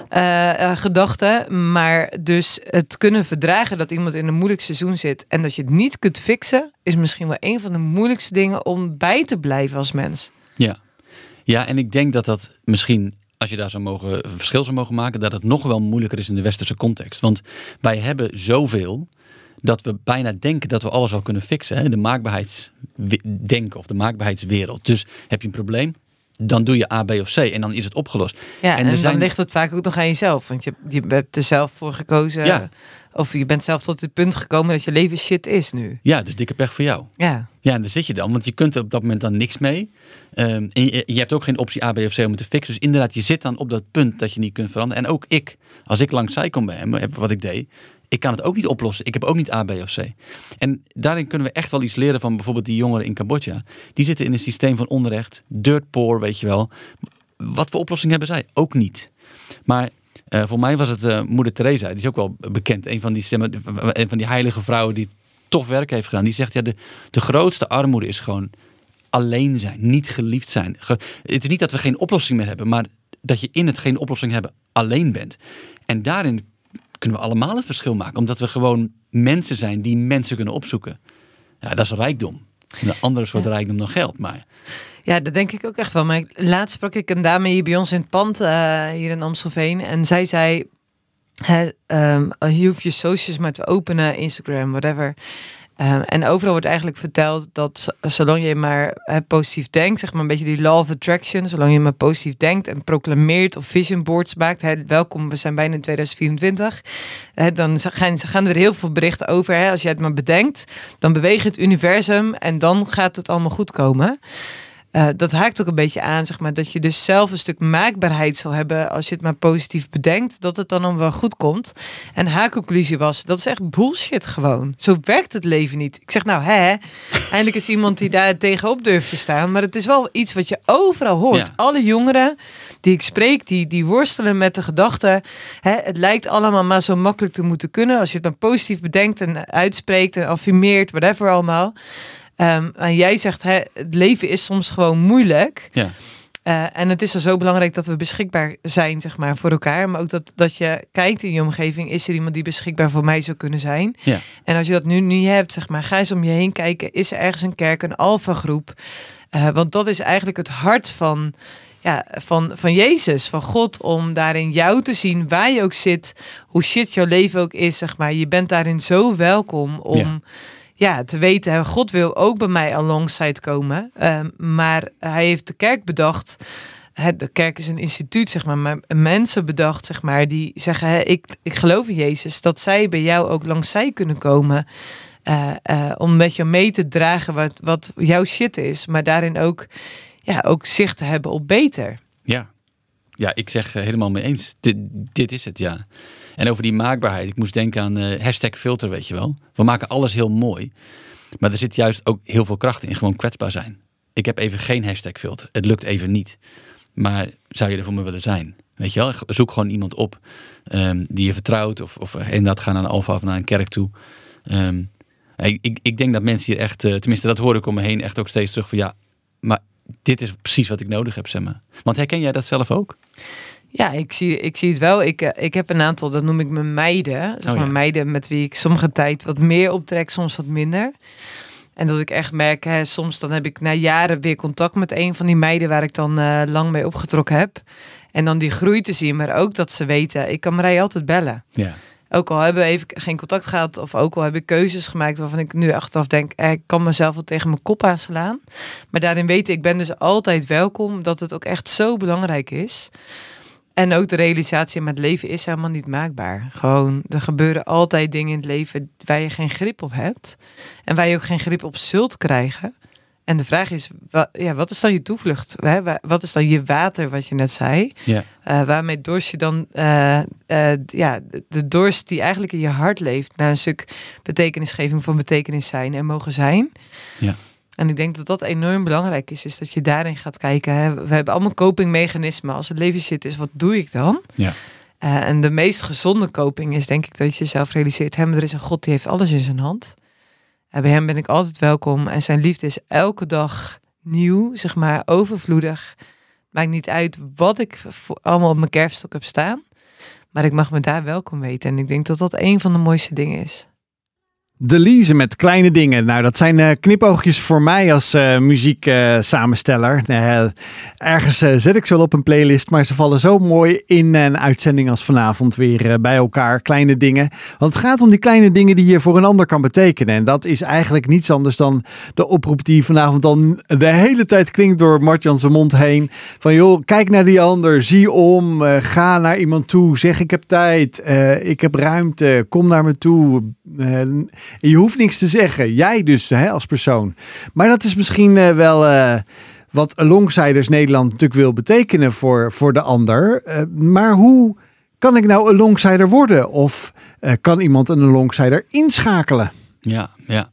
eh, gedachten. Maar dus het kunnen verdragen dat iemand in een moeilijk seizoen zit en dat je het niet kunt fixen, is misschien wel een van de moeilijkste dingen om bij te blijven als mens. ja. Ja, en ik denk dat dat misschien, als je daar zou mogen, verschil zou mogen maken, dat het nog wel moeilijker is in de westerse context. Want wij hebben zoveel dat we bijna denken dat we alles al kunnen fixen. Hè? De maakbaarheidsdenken of de maakbaarheidswereld. Dus heb je een probleem, dan doe je A, B of C en dan is het opgelost. Ja, En en, zijn- dan ligt het vaak ook nog aan jezelf. Want je, je hebt er zelf voor gekozen. Ja. Of je bent zelf tot het punt gekomen dat je leven shit is nu. Ja, dus dikke pech voor jou. Ja. Ja, en daar zit je dan, want je kunt er op dat moment dan niks mee. Ehm, en je, je hebt ook geen optie A, B of C om het te fixen. Dus inderdaad, je zit dan op dat punt dat je niet kunt veranderen. En ook ik, als ik langs zij kom bij hem, wat ik deed, ik kan het ook niet oplossen. Ik heb ook niet A, B of C. En daarin kunnen we echt wel iets leren van bijvoorbeeld die jongeren in Cambodja. Die zitten in een systeem van onrecht, dirt poor, weet je wel. Wat voor oplossing hebben zij? Ook niet. Maar eh, voor mij was het eh, moeder Teresa, die is ook wel bekend. Een van die, stemmen, een van die heilige vrouwen die tof werk heeft gedaan. Die zegt, ja, de, de grootste armoede is gewoon alleen zijn, niet geliefd zijn. Het is niet dat we geen oplossing meer hebben, maar dat je in het geen oplossing hebben alleen bent. En daarin kunnen we allemaal het verschil maken, omdat we gewoon mensen zijn die mensen kunnen opzoeken. Ja, dat is rijkdom. Een andere soort rijkdom dan geld. Maar Ja, dat denk ik ook echt wel. Maar laatst sprak ik een dame hier bij ons in het pand, eh, hier in Amstelveen. En zij zei, ehm, je hoeft je socials maar te openen, Instagram, whatever. Ehm, en overal wordt eigenlijk verteld dat zolang je maar positief denkt, zeg maar een beetje die law of attraction, zolang je maar positief denkt en proclameert of vision boards maakt, welkom, we zijn bijna in 2024, hè, dan gaan, gaan er heel veel berichten over. Als je het maar bedenkt, dan beweegt het universum en dan gaat het allemaal goed komen. Eh, dat haakt ook een beetje aan, zeg maar, dat je dus zelf een stuk maakbaarheid zal hebben als je het maar positief bedenkt, dat het dan wel goed komt. En haar conclusie was, dat is echt bullshit gewoon. Zo werkt het leven niet. Ik zeg nou, hè, eindelijk is iemand die daar tegenop durft te staan, maar het is wel iets wat je overal hoort. Ja. Alle jongeren die ik spreek, die, die worstelen met de gedachte, hè, het lijkt allemaal maar zo makkelijk te moeten kunnen als je het maar positief bedenkt en uitspreekt en affirmeert, whatever allemaal. Ehm, en jij zegt, hè, het leven is soms gewoon moeilijk. ja, Eh, en het is er zo belangrijk dat we beschikbaar zijn, zeg maar, voor elkaar. Maar ook dat, dat je kijkt in je omgeving, is er iemand die beschikbaar voor mij zou kunnen zijn? ja. En als je dat nu niet hebt, zeg maar, ga eens om je heen kijken. Is er ergens een kerk, een alfa-groep? Eh, want dat is eigenlijk het hart van, ja, van, van Jezus, van God, om daarin jou te zien, waar je ook zit, hoe shit jouw leven ook is, zeg maar. Je bent daarin zo welkom om Ja. Ja. te weten, God wil ook bij mij alongside komen. Ehm, maar hij heeft de kerk bedacht. De kerk is een instituut, zeg maar, maar mensen bedacht, zeg maar, die zeggen: ik, ik geloof in Jezus, dat zij bij jou ook langs zij kunnen komen. eh, eh, om met je mee te dragen wat, wat jouw shit is, maar daarin ook, ja, ook zicht te hebben op beter. Ja, ja ik zeg eh, helemaal mee eens. Dit, dit is het, ja. En over die maakbaarheid. Ik moest denken aan eh, hashtag filter, weet je wel. We maken alles heel mooi. Maar er zit juist ook heel veel kracht in. Gewoon kwetsbaar zijn. Ik heb even geen hashtag filter. Het lukt even niet. Maar zou je er voor me willen zijn? Weet je wel? Zoek gewoon iemand op ehm, die je vertrouwt. Of, of inderdaad ga naar een alfa of naar een kerk toe. Ehm, ik, ik, ik denk dat mensen hier echt, eh, tenminste dat hoor ik om me heen, echt ook steeds terug van ja, maar dit is precies wat ik nodig heb, zeg maar. Want herken jij dat zelf ook? Ja, ik zie, ik zie het wel. Ik, eh, ik heb een aantal, dat noem ik mijn meiden. Zeg Oh, maar ja. meiden met wie ik sommige tijd wat meer optrek, soms wat minder. En dat ik echt merk, hè, soms dan heb ik na jaren weer contact met een van die meiden waar ik dan eh, lang mee opgetrokken heb. En dan die groei te zien, maar ook dat ze weten, ik kan Marij altijd bellen. Ja. Ook al hebben we even geen contact gehad of ook al heb ik keuzes gemaakt waarvan ik nu achteraf denk, eh, ik kan mezelf wel tegen mijn kop aanslaan. Maar daarin weten, ik ben dus altijd welkom, dat het ook echt zo belangrijk is. En ook de realisatie, maar het leven is helemaal niet maakbaar. Gewoon, er gebeuren altijd dingen in het leven waar je geen grip op hebt. En waar je ook geen grip op zult krijgen. En de vraag is, wa- ja, wat is dan je toevlucht? Hè? Wa- Wat is dan je water, wat je net zei? Ja. Eh, waarmee dorst je dan eh, eh, ja, de- de dorst die eigenlijk in je hart leeft naar een stuk betekenisgeving van betekenis zijn en mogen zijn. Ja. En ik denk dat dat enorm belangrijk is, is dat je daarin gaat kijken. Hè. We hebben allemaal copingmechanismen. Als het leven shit is, wat doe ik dan? Ja. Eh, en de meest gezonde coping is denk ik dat je zelf realiseert, hem, er is een God die heeft alles in zijn hand. En bij hem ben ik altijd welkom en zijn liefde is elke dag nieuw, zeg maar overvloedig. Maakt niet uit wat ik voor, allemaal op mijn kerfstok heb staan, maar ik mag me daar welkom weten. En ik denk dat dat een van de mooiste dingen is. Delise met kleine dingen. Nou, dat zijn eh, knipoogjes voor mij als eh muzieksamensteller. ergens eh, zet ik ze wel op een playlist, maar ze vallen zo mooi in een uitzending als vanavond weer bij elkaar. Kleine dingen. Want het gaat om die kleine dingen die je voor een ander kan betekenen. En dat is eigenlijk niets anders dan de oproep die vanavond dan de hele tijd klinkt door Martjan zijn mond heen. Van joh, kijk naar die ander, zie om, ga naar iemand toe, zeg ik heb tijd, ik heb ruimte, kom naar me toe. Je hoeft niks te zeggen. Jij dus hè, als persoon. Maar dat is misschien eh, wel eh, wat Alongsiders Nederland natuurlijk wil betekenen voor, voor de ander. Eh, maar hoe kan ik nou een longsider worden? Of kan iemand een longsider inschakelen? Ja, ja.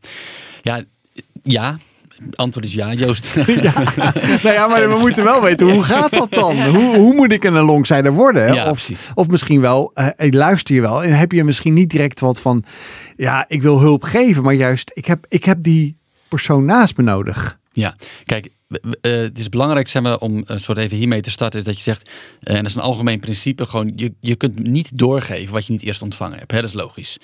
Ja, ja. Antwoord is ja, Joost. ja. Nou ja, maar we moeten wel weten, hoe gaat dat dan? Hoe, hoe moet ik een longsider worden? Ja, of misschien wel, eh, luister je wel en heb je misschien niet direct wat van, ja, ik wil hulp geven, maar juist, ik heb, ik heb die persoon naast me nodig. Ja, kijk, eh, het is belangrijk zeg maar, om een soort even hiermee te starten, is dat je zegt, eh, en dat is een algemeen principe, gewoon je, je kunt niet doorgeven wat je niet eerst ontvangen hebt. Hè? Dat is logisch.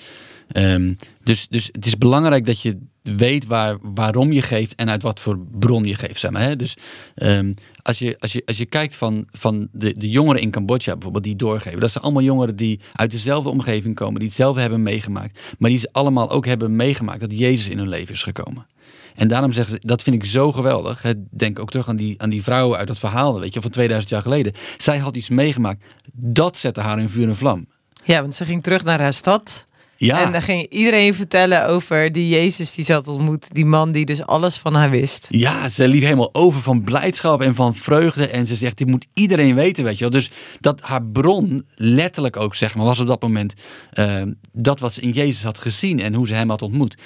Ehm, dus, dus het is belangrijk dat je weet waar, waarom je geeft en uit wat voor bron je geeft. Zeg maar, hè? Dus ehm, als, je, als, je, als je kijkt van, van de, de jongeren in Cambodja bijvoorbeeld die doorgeven. Dat zijn allemaal jongeren die uit dezelfde omgeving komen. Die hetzelfde hebben meegemaakt. Maar die ze allemaal ook hebben meegemaakt dat Jezus in hun leven is gekomen. En daarom zeggen ze, dat vind ik zo geweldig. Denk ook terug aan die, aan die vrouwen uit dat verhaal, weet je, van 2000 jaar geleden. Zij had iets meegemaakt. Dat zette haar in vuur en vlam. Ja, want ze ging terug naar haar stad. Ja, En dan ging iedereen vertellen over die Jezus die ze had ontmoet. Die man die dus alles van haar wist. ja, ze liep helemaal over van blijdschap en van vreugde. En ze zegt, dit moet iedereen weten, weet je wel. Dus dat haar bron, letterlijk ook zeg maar, was op dat moment eh, dat wat ze in Jezus had gezien en hoe ze hem had ontmoet.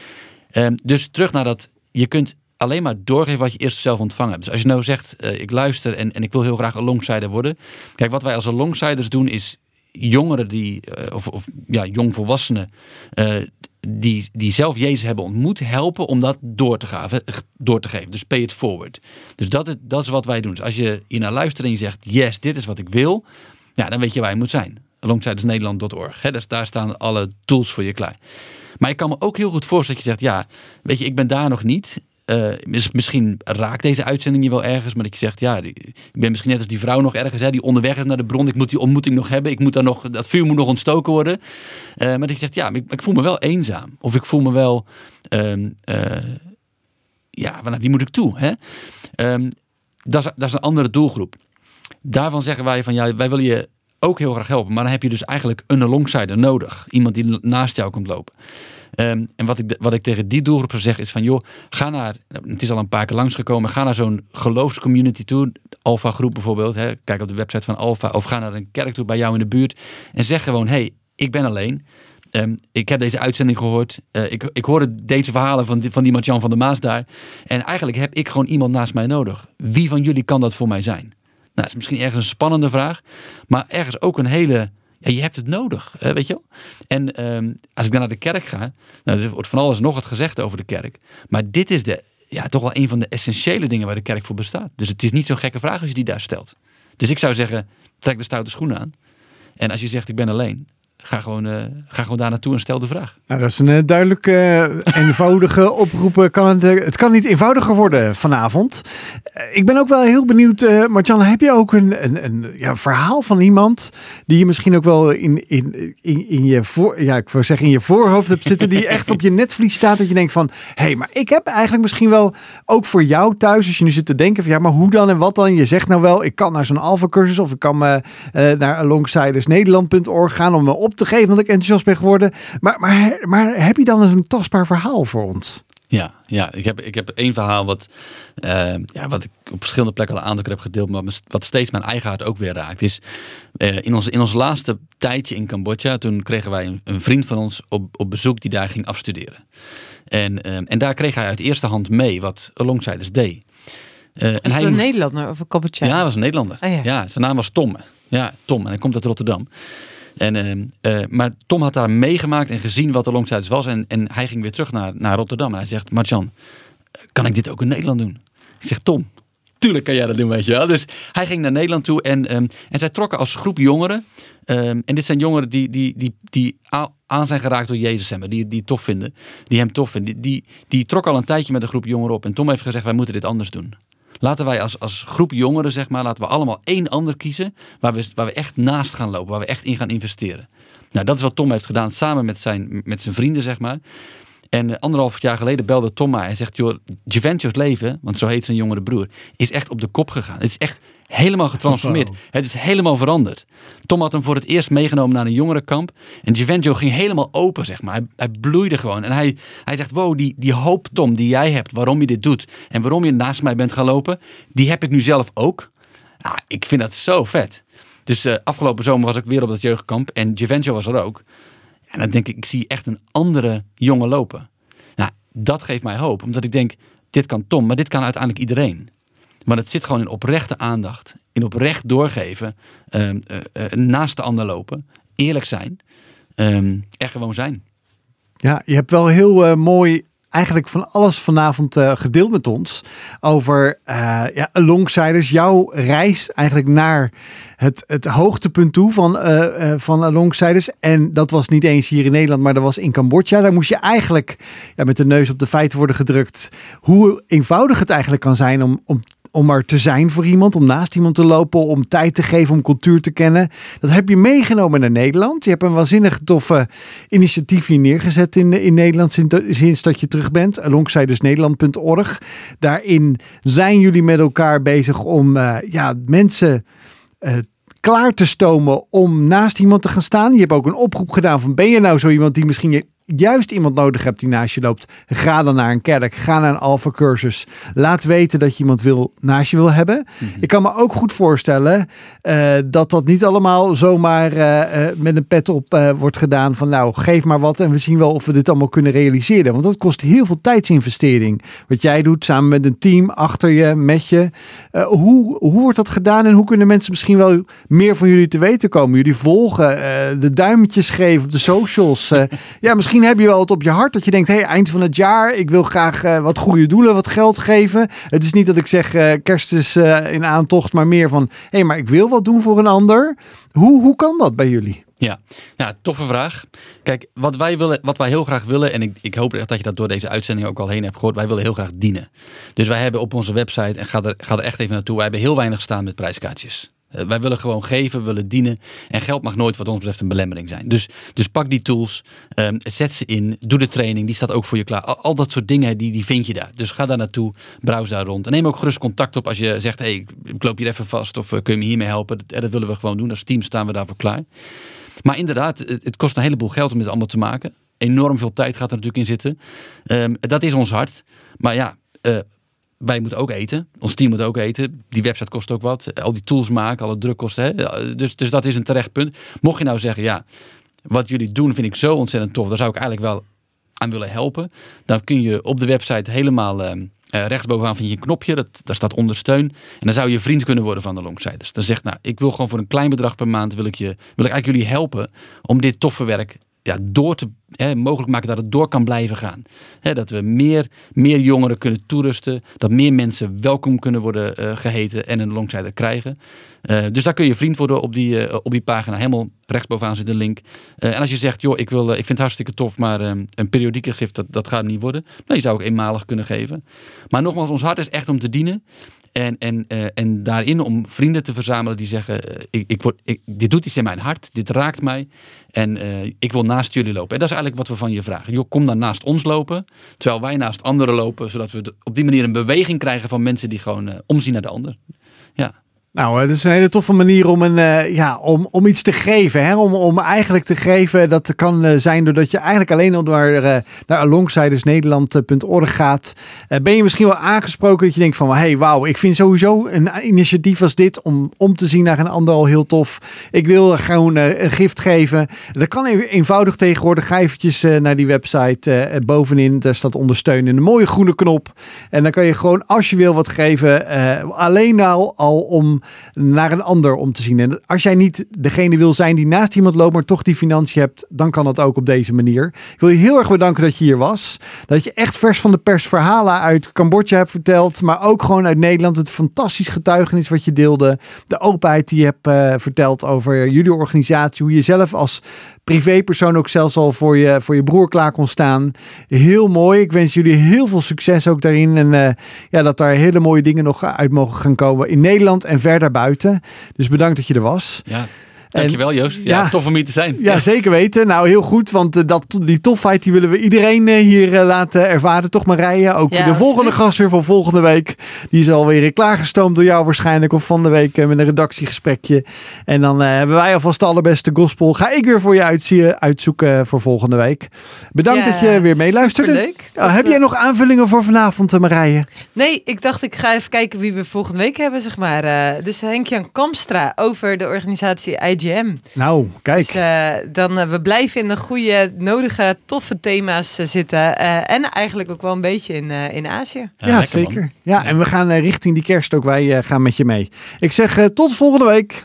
Eh, dus terug naar dat, je kunt alleen maar doorgeven wat je eerst zelf ontvangen hebt. Dus als je nou zegt, eh, ik luister en, en ik wil heel graag alongsider worden. Kijk, wat wij als alongsiders doen is jongeren die, eh, of, of ja, jongvolwassenen, eh, die, die zelf Jezus hebben ontmoet, helpen om dat door te, gaven, door te geven. Dus pay it forward. Dus dat is, dat is wat wij doen. Dus als je hier naar luistert en je zegt, yes, dit is wat ik wil, ja, dan weet je waar je moet zijn. Alongsidersnederland.org. Hè, dus daar staan alle tools voor je klaar. Maar ik kan me ook heel goed voorstellen dat je zegt, ja, weet je, ik ben daar nog niet. Eh, mis- misschien raakt deze uitzending je wel ergens, maar dat je zegt, ja, ik ben misschien net als die vrouw nog ergens, hè, die onderweg is naar de bron. Ik moet die ontmoeting nog hebben. Ik moet daar nog, dat vuur moet nog ontstoken worden. Eh, maar dat je zegt, ja, ik, ik voel me wel eenzaam. Of ik voel me wel, ehm, eh, ja, naar wie moet ik toe? Hè? Ehm, dat, is, dat is een andere doelgroep. Daarvan zeggen wij van, ja, wij willen je ook heel graag helpen. Maar dan heb je dus eigenlijk een alongsider nodig. Iemand die naast jou komt lopen. Ehm, en wat ik, wat ik tegen die doelgroep zeggen is van, joh, ga naar, nou, het is al een paar keer langsgekomen, ga naar zo'n geloofscommunity toe, Alpha groep bijvoorbeeld, hè, kijk op de website van Alpha, of ga naar een kerk toe bij jou in de buurt en zeg gewoon, hey, ik ben alleen. Ehm, ik heb deze uitzending gehoord. Eh, ik, ik hoorde deze verhalen van van die van der Maas daar. En eigenlijk heb ik gewoon iemand naast mij nodig. Wie van jullie kan dat voor mij zijn? Nou, dat is misschien ergens een spannende vraag. Maar ergens ook een hele... Ja, je hebt het nodig, weet je wel? En ehm, als ik dan naar de kerk ga... Nou, er wordt van alles nog wat gezegd over de kerk. Maar dit is de, ja, toch wel een van de essentiële dingen waar de kerk voor bestaat. Dus het is niet zo'n gekke vraag als je die daar stelt. Dus ik zou zeggen, trek de stoute schoenen aan. En als je zegt, ik ben alleen... Ga gewoon, eh, ga gewoon daar naartoe en stel de vraag. Nou, dat is een eh, duidelijk eh, eenvoudige oproep. Kan het, het kan niet eenvoudiger worden vanavond. Ik ben ook wel heel benieuwd, eh Martjan, heb je ook een, een, een ja, verhaal van iemand die je misschien ook wel in, in, in, in je voor, ja, ik wil zeggen in je voorhoofd hebt zitten, die echt op je netvlies staat, dat je denkt van, hé, hey, maar ik heb eigenlijk misschien wel ook voor jou thuis, als je nu zit te denken van, ja, maar hoe dan en wat dan? Je zegt nou wel, ik kan naar zo'n alpha cursus of ik kan naar alongsidersnederland.org gaan om me op te geven dat ik enthousiast ben geworden. Maar, maar, maar heb je dan eens een tastbaar verhaal voor ons? Ja, ja ik, heb, ik heb één verhaal wat, eh, ja, wat ik op verschillende plekken al een aantal keer heb gedeeld, maar wat steeds mijn eigen hart ook weer raakt. Is eh, in, ons, in ons laatste tijdje in Cambodja, toen kregen wij een, een vriend van ons op, op bezoek die daar ging afstuderen. En, eh, en daar kreeg hij uit eerste hand mee wat Alongsiders deed. Eh, en Is hij een moest- Nederlander of een Cambodjaan? ja, hij was een Nederlander. Ah, ja. ja. zijn naam was Tom. Ja, Tom. En hij komt uit Rotterdam. En, ehm, eh, maar Tom had daar meegemaakt en gezien wat de longsiders was. En, en hij ging weer terug naar, naar Rotterdam. En hij zegt, Marjan, kan ik dit ook in Nederland doen? Ik zeg, Tom, tuurlijk kan jij dat doen, weet je wel. Dus hij ging naar Nederland toe en, ehm, en zij trokken als groep jongeren. ehm, en dit zijn jongeren die, die, die, die aan zijn geraakt door Jezus, maar, die, het tof vinden. Die hem tof vinden. Die, die, die trokken al een tijdje met een groep jongeren op. En Tom heeft gezegd, wij moeten dit anders doen. Laten wij als, als groep jongeren, zeg maar, laten we allemaal één ander kiezen waar we, waar we echt naast gaan lopen, waar we echt in gaan investeren. Nou, dat is wat Tom heeft gedaan samen met zijn, met zijn vrienden, zeg maar. En eh, anderhalf jaar geleden belde Tom mij. Hij zegt, joh, Juventus leven, want zo heet zijn jongere broer, is echt op de kop gegaan. Het is echt helemaal getransformeerd. Wow. Het is helemaal veranderd. Tom had hem voor het eerst meegenomen naar een jongerenkamp. En Juventus ging helemaal open, zeg maar. Hij, hij bloeide gewoon. En hij, hij zegt, wow, die, die hoop, Tom, die jij hebt, waarom je dit doet. En waarom je naast mij bent gaan lopen, die heb ik nu zelf ook. Nou, ik vind dat zo vet. Dus eh, afgelopen zomer was ik weer op dat jeugdkamp. En Juventus was er ook. En dan denk ik, ik zie echt een andere jongen lopen. Nou, dat geeft mij hoop. Omdat ik denk, dit kan Tom, maar dit kan uiteindelijk iedereen. Maar het zit gewoon in oprechte aandacht. In oprecht doorgeven. ehm, eh, eh, naast de ander lopen. Eerlijk zijn. ehm, er gewoon zijn. Ja, je hebt wel heel eh, mooi eigenlijk van alles vanavond gedeeld met ons. Over ja, Alongsiders, jouw reis eigenlijk naar het, het hoogtepunt toe van, van Alongsiders. En dat was niet eens hier in Nederland, maar dat was in Cambodja. Daar moest je eigenlijk ja, met de neus op de feiten worden gedrukt. Hoe eenvoudig het eigenlijk kan zijn om, om om er te zijn voor iemand, om naast iemand te lopen, om tijd te geven, om cultuur te kennen. Dat heb je meegenomen naar Nederland. Je hebt een waanzinnig toffe initiatief hier neergezet in, in Nederland sinds, dat je terug bent. Alongside Nederland.org. Daarin zijn jullie met elkaar bezig om eh, ja, mensen eh, klaar te stomen om naast iemand te gaan staan. Je hebt ook een oproep gedaan van ben je nou zo iemand die misschien juist iemand nodig hebt die naast je loopt, ga dan naar een kerk, ga naar een alpha cursus. Laat weten dat je iemand wil, naast je wil hebben. Ik kan me ook goed voorstellen eh, dat dat niet allemaal zomaar eh, eh, met een pet op wordt gedaan van nou, geef maar wat en we zien wel of we dit allemaal kunnen realiseren. Want dat kost heel veel tijdsinvestering. Wat jij doet samen met een team, achter je, met je. Hoe, hoe wordt dat gedaan en hoe kunnen mensen misschien wel meer van jullie te weten komen? Jullie volgen, de duimpjes geven op de socials. ja, misschien heb je wel het op je hart dat je denkt, hey, eind van het jaar, ik wil graag eh, wat goede doelen, wat geld geven. Het is niet dat ik zeg, eh, kerst is eh, in aantocht, maar meer van, hé, hey, maar ik wil wat doen voor een ander. Hoe, hoe kan dat bij jullie? Ja, ja toffe vraag. Kijk, wat wij, willen, wat wij heel graag willen, en ik, ik hoop echt dat je dat door deze uitzending ook al heen hebt gehoord, wij willen heel graag dienen. Dus wij hebben op onze website, en ga er, ga er echt even naartoe, wij hebben heel weinig staan met prijskaartjes. Eh, wij willen gewoon geven, we willen dienen. En geld mag nooit wat ons betreft een belemmering zijn. Dus, dus pak die tools, ehm, zet ze in, doe de training, die staat ook voor je klaar. Al, dat soort dingen, die, die vind je daar. Dus ga daar naartoe, browse daar rond. En neem ook gerust contact op als je zegt, hey, ik, loop hier even vast of eh, kun je me hiermee helpen. Dat, eh, dat willen we gewoon doen. Als team staan we daarvoor klaar. Maar inderdaad, het, kost een heleboel geld om dit allemaal te maken. Enorm veel tijd gaat er natuurlijk in zitten. Ehm, dat is ons hart. Maar ja, wij moeten ook eten. Ons team moet ook eten. Die website kost ook wat. Al die tools maken, alle drukkosten. Hè? Ja, Dus, dus dat is een terecht punt. Mocht je nou zeggen, ja, wat jullie doen vind ik zo ontzettend tof. Daar zou ik eigenlijk wel aan willen helpen. Dan kun je op de website helemaal eh, rechtsbovenaan vind je een knopje. Dat, daar staat ondersteun. En dan zou je vriend kunnen worden van de Longsiders. Dan zegt, nou, ik wil gewoon voor een klein bedrag per maand wil ik, je, wil ik eigenlijk jullie helpen om dit toffe werk ja, door te hè, mogelijk maken dat het door kan blijven gaan. Hè, dat we meer, meer jongeren kunnen toerusten. Dat meer mensen welkom kunnen worden eh, geheten en een longsider krijgen. Eh, dus daar kun je vriend worden op die, eh, op die pagina. Helemaal rechtsbovenaan zit een link. En als je zegt, joh, ik, wil, ik vind het hartstikke tof, maar een periodieke gift, dat, dat gaat niet worden. Nou, je zou ook eenmalig kunnen geven. Maar nogmaals, ons hart is echt om te dienen. En, en, eh, en daarin om vrienden te verzamelen die zeggen: eh, ik, ik word, ik, Dit doet iets in mijn hart, dit raakt mij. En eh, ik wil naast jullie lopen. En dat is eigenlijk wat we van je vragen. Joh, kom dan naast ons lopen, terwijl wij naast anderen lopen, zodat we op die manier een beweging krijgen van mensen die gewoon omzien naar de ander. Ja. Nou, het is een hele toffe manier om, een, eh, ja, om, om iets te geven. Hè? Om, om eigenlijk te geven, dat kan eh, zijn doordat je eigenlijk alleen al naar, uh, naar alongsidersnederland.org gaat. Eh, ben je misschien wel aangesproken dat je denkt van, hey, wauw, ik vind sowieso een initiatief als dit om, om te zien naar een ander al heel tof. Ik wil gewoon eh, een gift geven. Dat kan even eenvoudig tegenwoordig. Ga eventjes eh, naar die website eh, bovenin, daar staat ondersteunen, een mooie groene knop. En dan kan je gewoon, als je wil, wat geven. eh, alleen al, al om naar een ander om te zien. En als jij niet degene wil zijn die naast iemand loopt, maar toch die financiën hebt, dan kan dat ook op deze manier. Ik wil je heel erg bedanken dat je hier was. Dat je echt vers van de pers verhalen uit Cambodja hebt verteld, maar ook gewoon uit Nederland. Het fantastisch getuigenis wat je deelde. De openheid die je hebt eh, verteld over jullie organisatie. Hoe je zelf als privépersoon ook zelfs al voor je, voor je broer klaar kon staan. Heel mooi. Ik wens jullie heel veel succes ook daarin. En eh, ja, dat daar hele mooie dingen nog uit mogen gaan komen in Nederland en verder buiten. Dus bedankt dat je er was. ja. Dankjewel Joost. Ja, ja. tof om hier te zijn. Ja, zeker weten. Nou, heel goed. Want eh, dat, die tofheid die willen we iedereen eh, hier eh, laten ervaren. Toch Marije? Ook Ja, de volgende absoluut. gast weer van volgende week. Die is alweer klaargestoomd door jou waarschijnlijk. Of van de week met een redactiegesprekje. En dan eh, hebben wij alvast de allerbeste gospel. Ga ik weer voor je uitzien, uitzoeken voor volgende week. Bedankt Ja, dat je weer meeluisterde. Uh, Dat, heb jij nog aanvullingen voor vanavond, Marije? Nee, ik dacht ik ga even kijken wie we volgende week hebben, zeg maar. Eh, dus Henk-Jan Kamstra over de organisatie IGM. Nou, kijk. Dus eh, dan, eh, we blijven in de goede, nodige, toffe thema's eh, zitten. Eh, en eigenlijk ook wel een beetje in, eh, in Azië. ja, man. zeker. Ja, en we gaan richting die kerst ook. Wij eh, gaan met je mee. Ik zeg eh, tot volgende week.